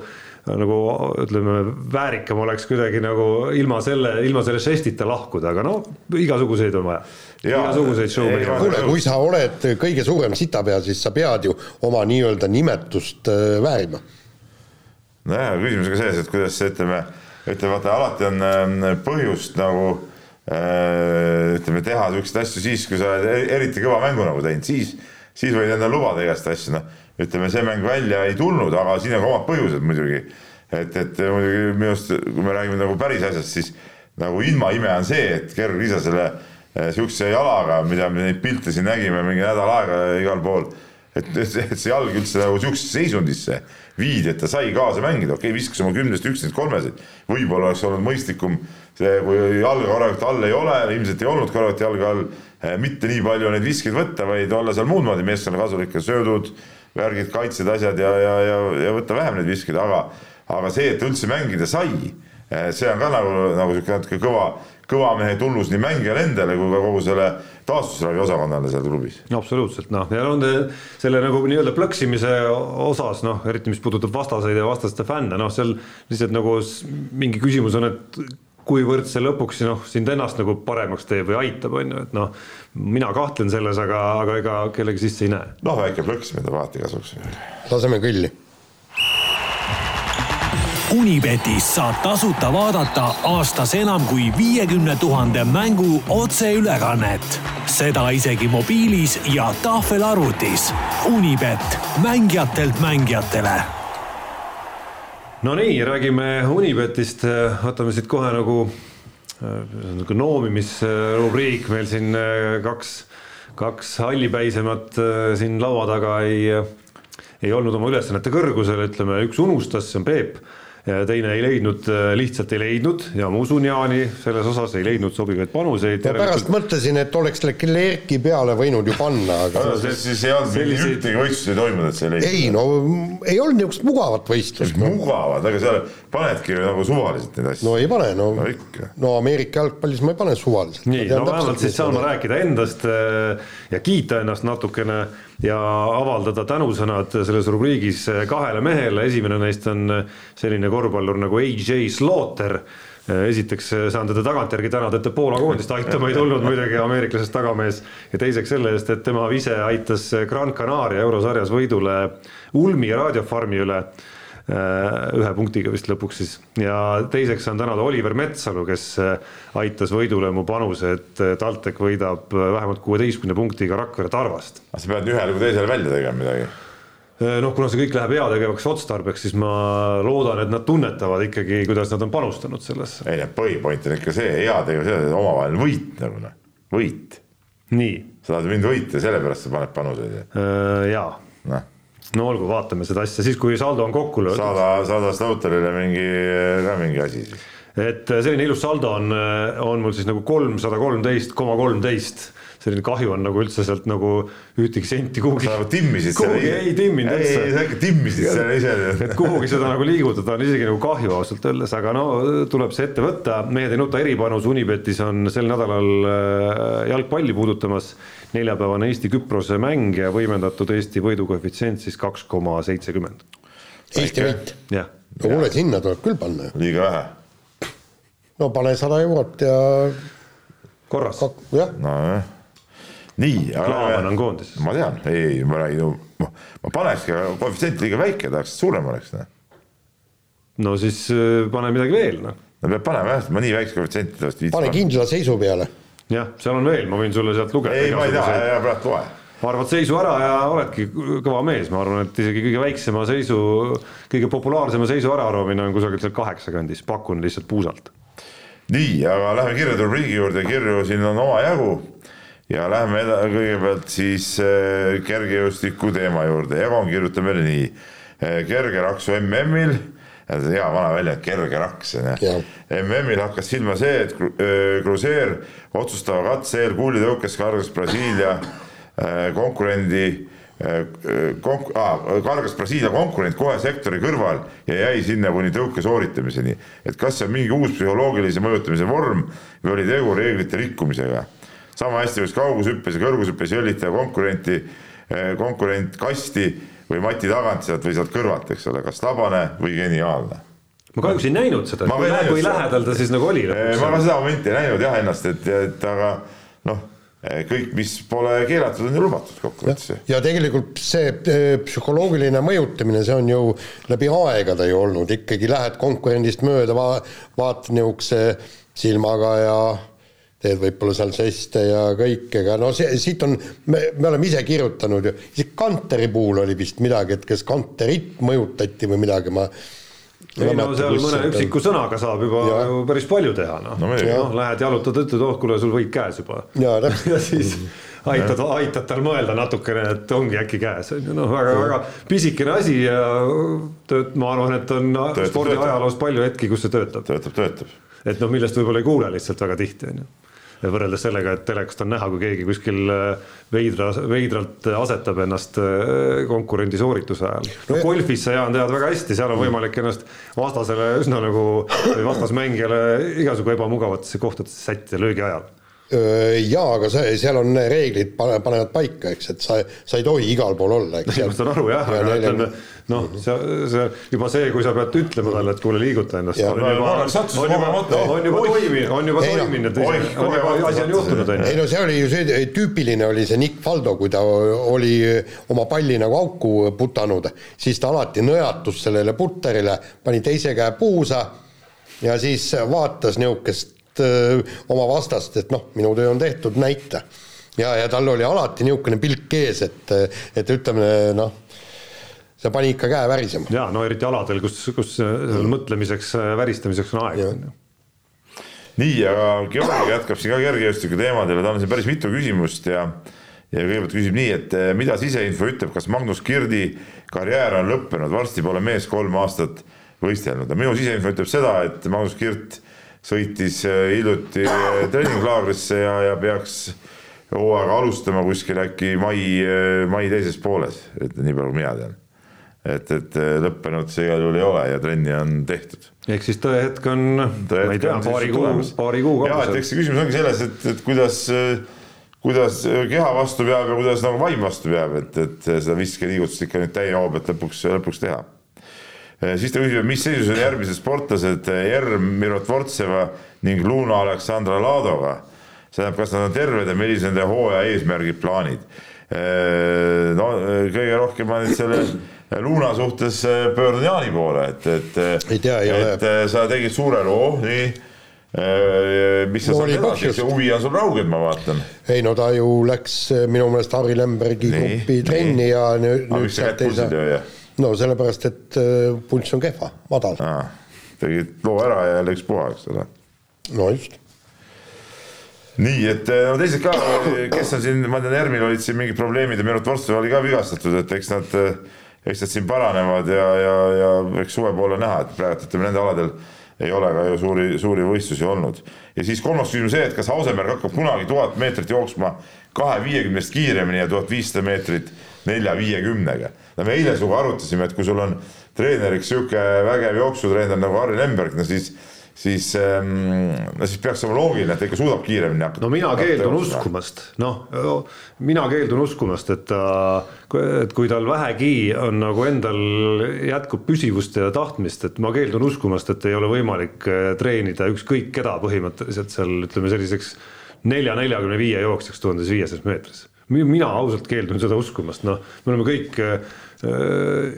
nagu ütleme, väärikam oleks kuidagi nagu ilma selle, ilma selle žestita lahkuda, aga noh, igasuguseid on vaja. igasuguseid show'meid. kuule, kui sa oled kõige suurem sitapea, siis sa pead ju oma nii-öelda nimetust äh, väärima nojah, küsimus on ka selles, et kuidas see, ütleme, ütleme vaata alati on ähm, põhjust nagu ütleme, teha siukseid asju siis, kui sa oled e-, eriti kõva mängu nagu teinud, siis, siis võid endale lubada igast asju, noh. ütleme, see mäng välja ei tulnud, aga siin on ka omad põhjused muidugi. et, et muidugi minu arust, kui me räägime nagu päris asjast, siis nagu ilmaime on see, et kergliisa selle äh, siukse jalaga, mida me neid pilte siin nägime mingi nädal aega igal pool et, et see jalg üldse nagu siuksesse seisundisse viidi, et ta sai kaasa mängida, okei okay,, viskas oma kümnest üksteist kolmesid, võib-olla oleks olnud mõistlikum see, kui jalga korralikult all ei ole, ilmselt ei olnud korralikult jalga all, eh, mitte nii palju neid viskeid võtta, vaid olla seal muud moodi meeskonna kasulik ja söödud, värgid, kaitsed, asjad ja, ja, ja, ja võtta vähem neid viskeid, aga, aga see, et üldse mängida sai, eh, see on ka nagu, nagu sihuke natuke kõva, kõva mehe tunnus nii mängijale endale kui ka kogu selle taastusravi osakonnale seal klubis. absoluutselt noh, ja on selle nagu nii-öelda plõksimise osas noh, eriti mis puudutab vastaseid ja vastaste fänne, noh, seal lihtsalt nagu mingi küsimus on, et kuivõrd see lõpuks noh, sind ennast nagu paremaks teeb või aitab, on ju, et noh, mina kahtlen selles, aga, aga ega kellegi sisse ei näe. noh, väike plõksimine vaata kasuks. laseme kõlli Unibetis saab tasuta vaadata aastas enam kui viiekümne tuhande mängu otseülekannet. seda isegi mobiilis ja tahvelarvutis. Unibet, mängijatelt mängijatele. Nonii, räägime Unibetist, võtame siit kohe nagu nagu noomimisrubriik meil siin kaks, kaks hallipäisemat siin laua taga ei, ei olnud oma ülesannete kõrgusel, ütleme, üks unustas, see on Peep teine ei leidnud, äh, lihtsalt ei leidnud ja ma usun Jaani selles osas, ei leidnud sobivaid panuseid. ma pärast mõtlesin, et oleks Leclerc'i peale võinud ju panna, aga siis, siis ei olnud selliseid... ühtegi võistlust ei toimunud, et sa ei leidnud? ei no ei olnud niisugust mugavat võistlust no.. mugavat, aga seal panedki ju nagu suvaliselt neid asju. no ei pane, no, no, no Ameerika jalgpallis ma ei pane suvaliselt. nii, no vähemalt siis saan ma rääkida endast äh, ja kiita ennast natukene ja avaldada tänusõnad selles rubriigis kahele mehele, esimene neist on selline korvpallur nagu AJ Slaughter. Esiteks saan teda tagantjärgi tänada, et ta Poola koondist aitama ei tulnud muidugi, ameeriklasest tagamees. ja teiseks selle eest, et tema ise aitas Gran Canaria eurosarjas võidule Ulmi raadiofarmi üle ühe punktiga vist lõpuks siis ja teiseks saan tänada Oliver Metsalu, kes äh, aitas võidule mu panuse, et äh, TalTech võidab vähemalt kuueteistkümne punktiga Rakvere Tarvast. aga sa pead ühele kui teisele välja tegema midagi? noh, kuna see kõik läheb heategevaks otstarbeks, siis ma loodan, et nad tunnetavad ikkagi, kuidas nad on panustanud sellesse. ei, põhipoint on ikka see heategevus, omavaheline võit nagu noh, võit. nii. sa tahad mind võita, sellepärast sa paned panuseid. jaa. noh no olgu, vaatame seda asja siis, kui saldo on kokku löödud. saada, saada Slaughter'ile mingi, ka mingi asi siis. et äh, selline ilus saldo on, äh, on mul siis nagu kolmsada kolmteist koma kolmteist selline kahju on nagu üldse sealt nagu ühtegi senti kuhugi. sa nagu timmisid selle. kuhugi ei timminud üldse. ei, sa ikka timmisid selle ise. et kuhugi seda nagu liigutada on isegi nagu kahju ausalt öeldes, aga no tuleb see ette võtta. mehed ei nuta eripanus, Unibetis on sel nädalal äh, jalgpalli puudutamas neljapäevane Eesti-Küprose mäng ja võimendatud Eesti võidukoefitsient siis kaks koma seitsekümmend. Eesti võit? jah. no kuule, sinna tuleb küll panna ju. liiga vähe. no pane sada eurot ja. korras. jah. nojah nii. Klaavan on koondises. ma tean, ei, ei, ma räägin, ma panekski, koefitsient liiga väike, tahaks, et suurem oleks. Noh. no siis äh, pane midagi veel, noh. no peab panema jah, ma nii väikse koefitsienti tõesti pane kindla seisu peale. Jah, seal on veel, ma võin sulle sealt lugeda. ei, ma ei taha, ära praegu loe arvad seisu ära ja oledki kõva mees, ma arvan, et isegi kõige väiksema seisu, kõige populaarsema seisu äraarvamine on kusagil seal kaheksa kandis, pakun lihtsalt puusalt. nii, aga lähme kirjade rubriigi juurde, kirju siin on omajagu ja lähme kõigepealt siis äh, kergejõustiku teema juurde, Egon kirjutab meile nii. Äh, kerge raksu MM-il, hea vana väljend, kerge raks on ju. MM-il hakkas silma see, et Cruzeer otsustava katse eel kuulitõukes kargas Brasiilia konkurendi konk-, ah, kargas Brasiilia konkurent kohe sektori kõrval ja jäi sinna kuni tõuke sooritamiseni. et kas see on mingi uus psühholoogilise mõjutamise vorm või oli tegu reeglite rikkumisega sama hästi võiks kaugushüppes ja kõrgushüppes jõllitada konkurenti, konkurent kasti või mati tagant sealt või sealt kõrvalt, eks ole, kas tabane või geniaalne. Ma kahjuks ei näinud seda, kui, kui lähedal ta siis nagu oli ma ka seda momenti ei näinud jah ennast, et, et aga noh, kõik, mis pole keelatud, on ju lubatud kokkuvõttes ja tegelikult see eh, psühholoogiline mõjutamine, see on ju läbi aegade ju olnud, ikkagi lähed konkurendist mööda, va-, vaatad niisuguse silmaga ja teed võib-olla seal žeste ja kõike, aga no see, siit on, me, me oleme ise kirjutanud ju, isegi Kanteri puhul oli vist midagi, et kas Kanterit mõjutati või midagi, ma ei no seal mõne üksiku sõnaga saab juba ja. ju päris palju teha, noh no, no, no, lähed jalutad, ütled, oh kuule, sul võit käes juba. ja, ja siis aitad, aitad tal mõelda natukene, et ongi äkki käes, on ju, noh, väga-väga pisikene asi ja tööt-, ma arvan, et on spordiajaloos palju hetki, kus see töötab. töötab, töötab. et noh, millest võib-olla ei kuule lihtsalt väga tihti, on ju võrreldes sellega, et telekast on näha, kui keegi kuskil äh, veidra, veidralt asetab ennast äh, konkurendi soorituse ajal. no golfis sa, Jaan, tead väga hästi, seal on võimalik ennast vastasele üsna nagu, vastasmängijale igasugu ebamugavatesse kohtadesse sättida löögi ajal jaa, aga see, seal on reeglid panevad paika, eks, et sa, sa ei tohi igal pool olla, eks. ma saan aru jah, aga ütleme noh, see, see juba see, kui sa pead ütlema talle, et kuule, liiguta ennast. on juba, on juba, on juba toiminud, on juba toiminud, asi on juhtunud, on ju. ei no see oli ju see, tüüpiline oli see Nick Faldo, kui ta oli oma palli nagu auku putanud, siis ta alati nõjatus sellele putterile, pani teise käe puusa ja siis vaatas niisugust öö, oma vastast, et noh, minu töö on tehtud, näita. ja, ja tal oli alati niisugune pilk ees, et, et ütleme noh, see pani ikka käe värisema. jaa, no eriti aladel, kus, kus seal mõtlemiseks, väristamiseks on aega. nii, aga Georgi jätkab siin ka kergejõustiku teemadel ja tal on siin päris mitu küsimust ja ja kõigepealt küsib nii, et mida siseinfo ütleb, kas Magnus Kirdi karjäär on lõppenud, varsti pole mees kolm aastat võistelnud ja minu siseinfo ütleb seda, et Magnus Kirt sõitis äh, hiljuti äh, treeninglaagrisse ja, ja peaks hooaega alustama kuskil äkki mai, äh, mai teises pooles, et nii palju mina tean. et, et lõppenud see igal juhul ei ole ja trenni on tehtud. ehk siis tõehetk on, ma ei tea, paari kuu, paari kuu kaugusel. ja, et eks see küsimus ongi selles, et, et kuidas, kuidas keha vastu peab ja kuidas nagu vaim vastu peab, et, et seda viskeliigutust ikka nüüd täie hoo pealt lõpuks, lõpuks teha Eh, siis ta küsib, mis seisus on järgmised sportlased Jerm Mirotvortseva ning Luna Aleksandra Ladoga. see tähendab, kas nad on terved ja millised nende hooaja eesmärgid, plaanid. Eh, no kõige rohkem ma nüüd selle Luna suhtes pöördun Jaani poole, et, et, et sa tegid suure loo, nii. Mis sa no, saad edasi, see huvi on sul rauged, ma vaatan. ei no ta ju läks minu meelest Harri Lembergi grupi trenni ja nüüd, nüüd sealt ei saa no sellepärast, et äh, pulss on kehva, madal. tegid loo ära ja läks puha, eks ole. no just. nii, et äh, no teised ka, kes on siin, ma tean, Ermil olid siin mingid probleemid ja Merut Vorstov oli ka vigastatud, et eks nad, äh, eks nad siin paranevad ja, ja, ja eks suve poole näha, et praegu ütleme nende aladel ei ole ka ju suuri, suuri võistlusi olnud. ja siis kolmas küsimus see, et kas Hauseberg hakkab kunagi tuhat meetrit jooksma kahe viiekümnest kiiremini ja tuhat viissada meetrit nelja viiekümnega. No me eile sinuga arutasime, et kui sul on treeneriks sihuke vägev jooksutreener nagu Harri Lemberg, no siis siis ähm,, no siis peaks olema loogiline, et ta ikka suudab kiiremini hakata. no mina keeldun uskumast, noh, mina keeldun uskumast, et ta, et kui tal vähegi on nagu endal jätkub püsivust ja tahtmist, et ma keeldun uskumast, et ei ole võimalik äh, treenida ükskõik keda põhimõtteliselt seal ütleme selliseks nelja, neljakümne viie jooksjaks tuhandes viiesajas meetris mina ausalt keeldun seda uskumast, noh, me oleme kõik äh,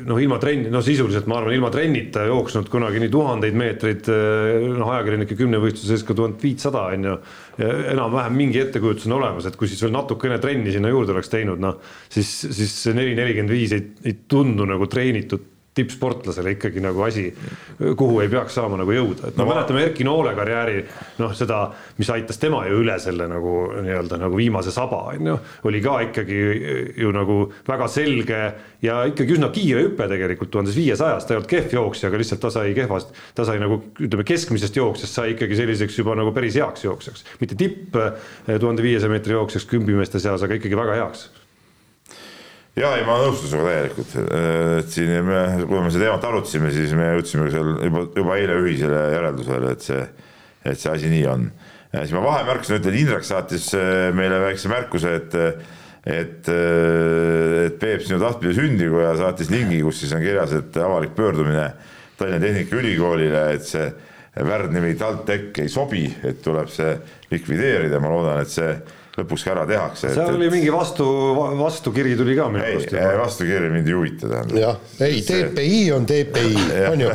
noh, ilma trenni, no sisuliselt ma arvan, ilma trennita jooksnud kunagi nii tuhandeid meetreid, äh, noh, ajakirjanike kümnevõistluse sees ka tuhat viitsada on ju. enam-vähem mingi ettekujutus on olemas, et kui siis veel natukene trenni sinna juurde oleks teinud, noh siis, siis see neli nelikümmend viis ei, ei tundu nagu treenitud tippsportlasele ikkagi nagu asi, kuhu ei peaks saama nagu jõuda, et no, no mäletame Erki Noole karjääri noh, seda, mis aitas tema ju üle selle nagu nii-öelda nagu viimase saba on ju, oli ka ikkagi ju nagu väga selge ja ikkagi üsna kiire hüpe tegelikult tuhandes viiesajast, ta ei olnud kehv jooksja, aga lihtsalt ta sai kehvast, ta sai nagu ütleme, keskmisest jooksjast sai ikkagi selliseks juba nagu päris heaks jooksjaks, mitte tipp eh, tuhande viiesaja meetri jooksjaks kümbimeeste seas, aga ikkagi väga heaks ja ei, ma nõustun sinuga täielikult, et siin me, kui me seda teemat arutasime, siis me jõudsime seal juba, juba eile ühisele järeldusele, et see, et see asi nii on. siis ma vahemärkusena ütlen, Indrek saatis äh, meile väikse märkuse, et et, äh, et Peep sinu tahtmine sündigu ja saatis lingi, kus siis on kirjas, et avalik pöördumine Tallinna Tehnikaülikoolile, et see värdnimi TalTech ei sobi, et tuleb see likvideerida, ma loodan, et see lõpuks ära tehakse. seal oli mingi vastu, vastukiri tuli ka minu arust. ei, vastukiri mind ei huvita tähendab. jah, ei TPI on TPI, on ju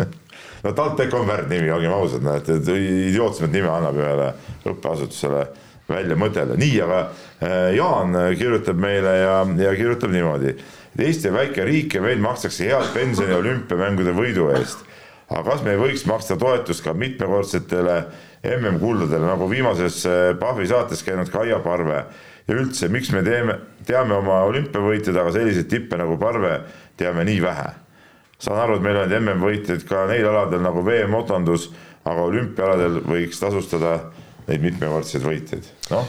no TalTech on väärt nimi, olgem ausad, noh, et, et idiootsemat nime annab ühele õppeasutusele välja mõtelda, nii, aga äh, Jaan kirjutab meile ja, ja kirjutab niimoodi. Eesti on väike riik ja meil makstakse head pensioni olümpiamängude võidu eest. Aga kas me ei võiks maksta toetust ka mitmekordsetele MM-kuldadele, nagu viimases äh, Pahvi saates käinud Kaia Parve? Ja üldse, miks me teeme, teame oma olümpiavõitjad, aga selliseid tippe nagu Parve teame nii vähe? Saan aru, et meil on MM-võitjaid ka neil aladel nagu VM-otandus, aga olümpiaaladel võiks tasustada neid mitmekordseid võitjaid, noh?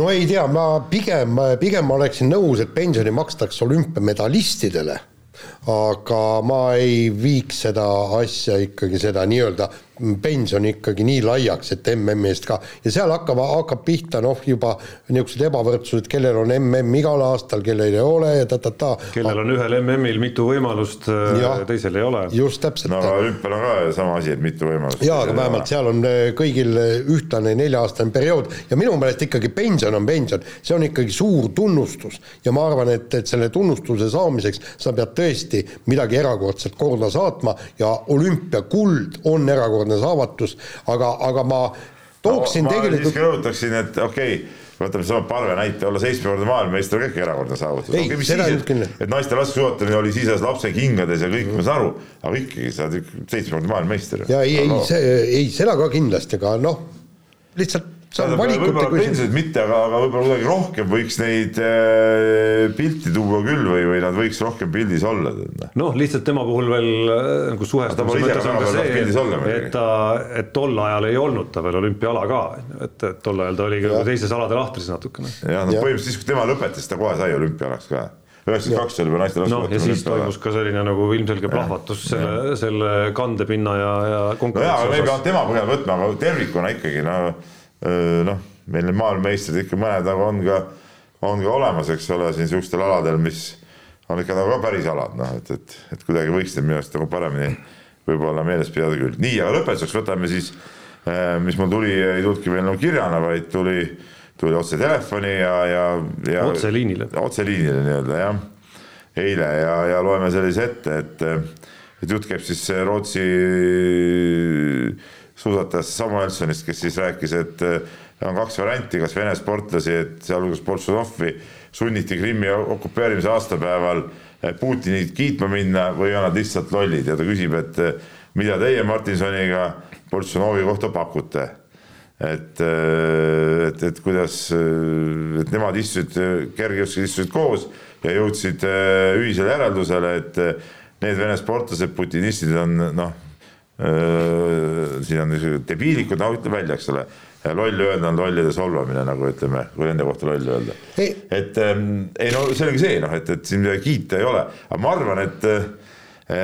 No ei tea, ma pigem, pigem oleksin nõus, et pensioni makstakse olümpiamedalistidele, aga ma ei viiks seda asja ikkagi, seda nii-öelda pension ikkagi nii laiaks, et MM-i eest ka ja seal hakkab, hakkab pihta noh, juba niisugused ebavõrdsused, kellel on MM igal aastal, kellel ei ole ja ta-ta-ta. kellel on ühel MM-il mitu võimalust, äh, teisel ei ole. just täpselt. no olümpial on ka sama asi, et mitu võimalust. jaa, aga vähemalt seal on äh, kõigil äh, ühtlane nelja-aastane periood ja minu meelest ikkagi pension on pension, see on ikkagi suur tunnustus ja ma arvan, et, et selle tunnustuse saamiseks sa pead tõesti midagi erakordselt korda saatma ja olümpiakuld on erakordne erakordne saavutus, aga, aga ma tooksin no, ma tegelikult. rõhutaksin, et okei okay, võtame sama Parve näite, olla seitsmekordne maailmameister ka ikka erakordne saavutus. ei okay,, seda nüüd küll. et naiste laskesuusatamine oli siis alles lapse kingades ja kõik, ma saan aru, aga ikkagi sa oled seitsmekordne maailmameister. ja ei, ei, see, ei seda ka kindlasti, aga noh, lihtsalt võib-olla pensionid mitte, aga, aga võib-olla kuidagi rohkem võiks neid äh, pilti tuua küll või, või nad võiks rohkem pildis olla. noh, lihtsalt tema puhul veel äh, nagu suhestumise mõttes on ka see, et ta, et tol ajal ei olnud ta veel olümpiaala ka, et, et tol ajal ta oli ka teises alade lahtris natukene. jah, no põhimõtteliselt siis, kui tema lõpetas, ta kohe sai olümpiaalaks ka. üheksakümmend kaks oli juba naiste laskesuusatamine. noh, ja siis toimus ka selline nagu ilmselge plahvatus selle, selle kandepinna ja, ja konkurentsi no jaa, aga me ei pea tema põhjal võtma, aga tervikuna ikkagi no noh, meil need maailmameistrid ikka mõned nagu on ka, on ka olemas, eks ole, siin sihukestel aladel, mis on ikka nagu ka päris alad, noh, et, et, et kuidagi võiks neid minu arust nagu paremini võib-olla meeles pidada küll. nii, aga lõpetuseks võtame siis, mis mul tuli, ei tulnudki veel nagu kirjana, vaid tuli, tuli otse telefoni ja, ja, ja. otseliinile. otseliinile nii-öelda jah, eile ja, ja loeme sellise ette, et, et jutt käib siis Rootsi suusatajast Samuelsonist, kes siis rääkis, et äh, on kaks varianti, kas Vene sportlasi, et sealhulgas Boltšunovi sunniti Krimmi okupeerimise aastapäeval äh, Putinit kiitma minna või on nad lihtsalt lollid ja ta küsib, et äh, mida teie Martinsoniga Boltšunovi kohta pakute. et, et, et kuidas, et nemad istusid, kergejõustikad istusid koos ja jõudsid ühisele järeldusele, et need Vene sportlased, putinistid on noh siin on niisugune debiilikud, no ütle välja, eks ole. loll öelda on lollide solvamine, nagu ütleme, kui nende kohta loll öelda. et ähm, ei no see ongi see noh, et, et siin midagi kiita ei ole, aga ma arvan, et äh,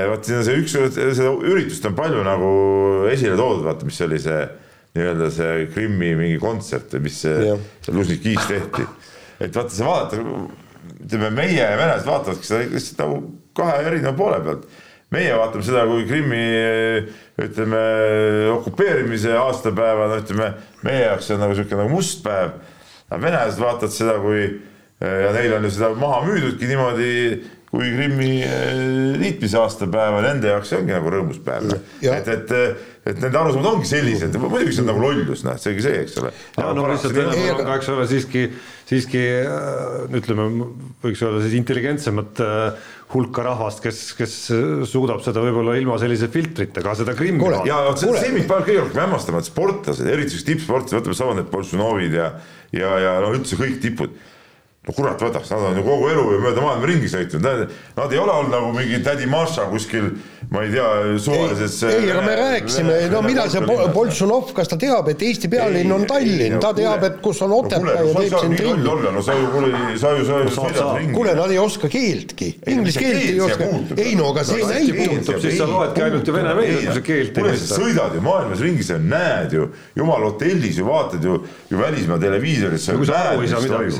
vaat siin on see üks, seda üritust on palju nagu esile toodud, vaata, mis oli see nii-öelda see Krimmi mingi kontsert või mis see Lužnikis tehti. et vaata, sa vaatad, ütleme meie venelased vaatavadki seda lihtsalt nagu kahe erineva poole pealt meie vaatame seda kui Krimmi ütleme okupeerimise aastapäeva, no ütleme meie jaoks see on nagu niisugune nagu must päev. aga venelased vaatavad seda kui ja neil on ju seda maha müüdudki niimoodi kui Krimmi eh, liitmise aastapäeva, nende jaoks see ongi nagu rõõmus päev. et, et, et nende arusaamad ongi sellised, muidugi see on nagu lollus, noh, see ongi see, eks ole. ja no lihtsalt Venemaal on ka, eks ole, siiski, siiski äh, ütleme, võiks öelda siis intelligentsemat äh, hulka rahvast, kes, kes suudab seda võib-olla ilma sellise filtritega, seda Krimmi. ja see, see mind paneb kõige rohkem hämmastama, et sportlased, eriti just tippsportlased, võtame sama need Boltšunovid ja, ja, ja no üldse kõik tipud no kurat võtaks, nad on ju kogu elu ju mööda maailma ringi sõitnud, nad ei ole olnud nagu mingi tädi Maša kuskil, ma ei tea, suvalises. ei, aga me rääkisime, no mida see Boltšunov, kas ta teab, et Eesti pealinn on Tallinn, ta teab, et kus on Otepää ja teeb siin ringi. no sa ju, kuule, sa ju, sa ju sõidad ringi. kuule, nad ei oska keeltki, inglise keelt ei oska. ei no aga see näitab. siis sa loedki ainult ju vene sa keelt ei mõista. sõidad ju maailmas ringi, sa näed ju, jumal hotellis ju vaatad ju, ju välismaa televiisoris.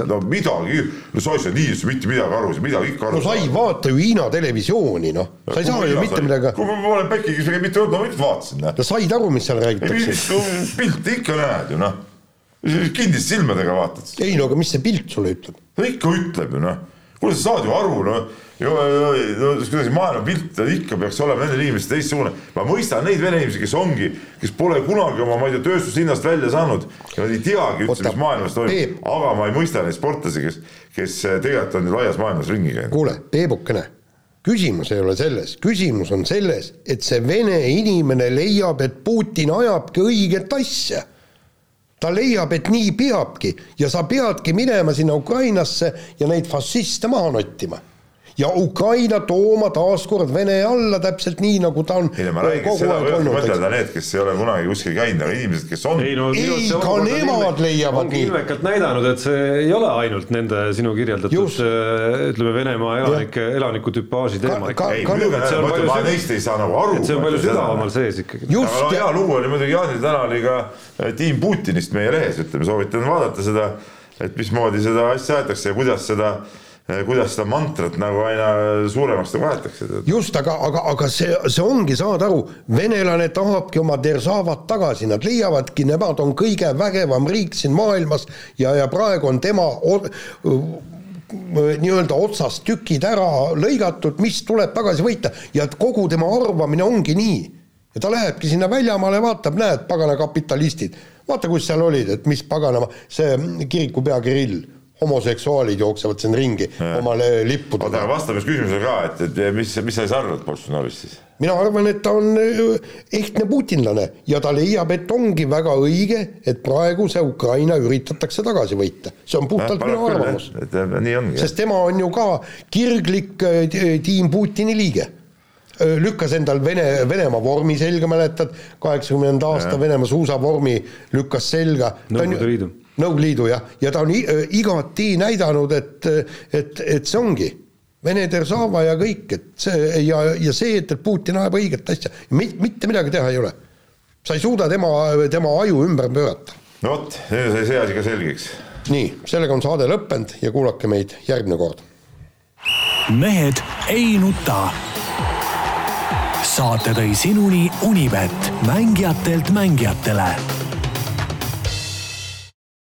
no midagi no sa ei saa nii mitte midagi aru, midagi ikka aru no sa ei vaata ju Hiina televisiooni, noh. sa ei saa ju mitte midagi. kui ma olen Päkki mitu korda, ma ikka vaatasin, noh. no said aru, mis seal räägitakse? pilti ikka näed ju, noh kindlist silmadega vaatad. ei no aga mis see pilt sulle ütleb? no ikka ütleb ju noh, kuule sa saad ju aru noh, no kuidas maailmapilt ikka peaks olema nendel inimestel teistsugune. ma mõistan neid vene inimesi, kes ongi, kes pole kunagi oma, ma ei tea, tööstuslinnast välja saanud ja nad ei teagi üldse, mis maailmas toimub, aga ma ei mõista neid sportlasi, kes, kes tegelikult on laias maailmas ringi käinud. kuule, Peebukene, küsimus ei ole selles, küsimus on selles, et see vene inimene leiab, et Putin ajabki õiget asja ta leiab, et nii peabki ja sa peadki minema sinna Ukrainasse ja neid fašiste maha nottima ja Ukraina tooma taaskord Vene alla täpselt nii, nagu ta on ei no ma räägin, seda võivad mõtelda need, kes ei ole kunagi kuskil käinud, aga inimesed, kes on. ei, no, ei ka nemad leiavad nii. ilmekalt näidanud, et see ei ole ainult nende sinu kirjeldatud äh, ütleme, Venemaa elanike, elanikutüpaaži teema. ei, muidugi, ma neist ei saa nagu aru. see on palju sügavamal sees ikkagi. aga hea lugu oli muidugi Jaanil täna oli ka äh, Tiim Putinist meie lehes, ütleme, soovitan vaadata seda, et mismoodi seda asja aetakse ja kuidas seda Eh, kuidas seda mantrat nagu aina suuremaks nagu aetakse. just, aga, aga, aga see, see ongi, saad aru, venelane tahabki oma Derzavat tagasi, nad leiavadki, nemad on kõige vägevam riik siin maailmas ja, ja praegu on tema nii-öelda otsast tükid ära lõigatud, mis tuleb tagasi võita ja kogu tema arvamine ongi nii. ja ta lähebki sinna väljamaale, vaatab, näed, pagana kapitalistid, vaata, kus seal olid, et mis paganama, see kirikupea Kirill homoseksuaalid jooksevad siin ringi ja. oma lippudega. oota, aga vastame siis küsimusele ka, et, et mis, mis sa siis arvad Bolsonarost siis? mina arvan, et ta on äh, ehtne putinlane ja ta leiab, et ongi väga õige, et praegu see Ukraina üritatakse tagasi võita. see on puhtalt ja, minu arvamus. nii ongi. sest tema on ju ka kirglik äh, tiim Putini liige äh, lükkas endal Vene, Venemaa vormi selga, mäletad, kaheksakümnenda aasta Venemaa suusavormi lükkas selga. Nõukogude Liidu Nõukogude Liidu jah, ja ta on igati näidanud, et, et, et see ongi Vene Derzava ja kõik, et see ja, ja see, et, et Putin ajab õiget asja, mitte midagi teha ei ole. sa ei suuda tema, tema aju ümber pöörata. no vot, nüüd sai see asi ka selgeks. nii, sellega on saade lõppenud ja kuulake meid järgmine kord. mehed ei nuta. saate tõi sinuni Unibet, mängijatelt mängijatele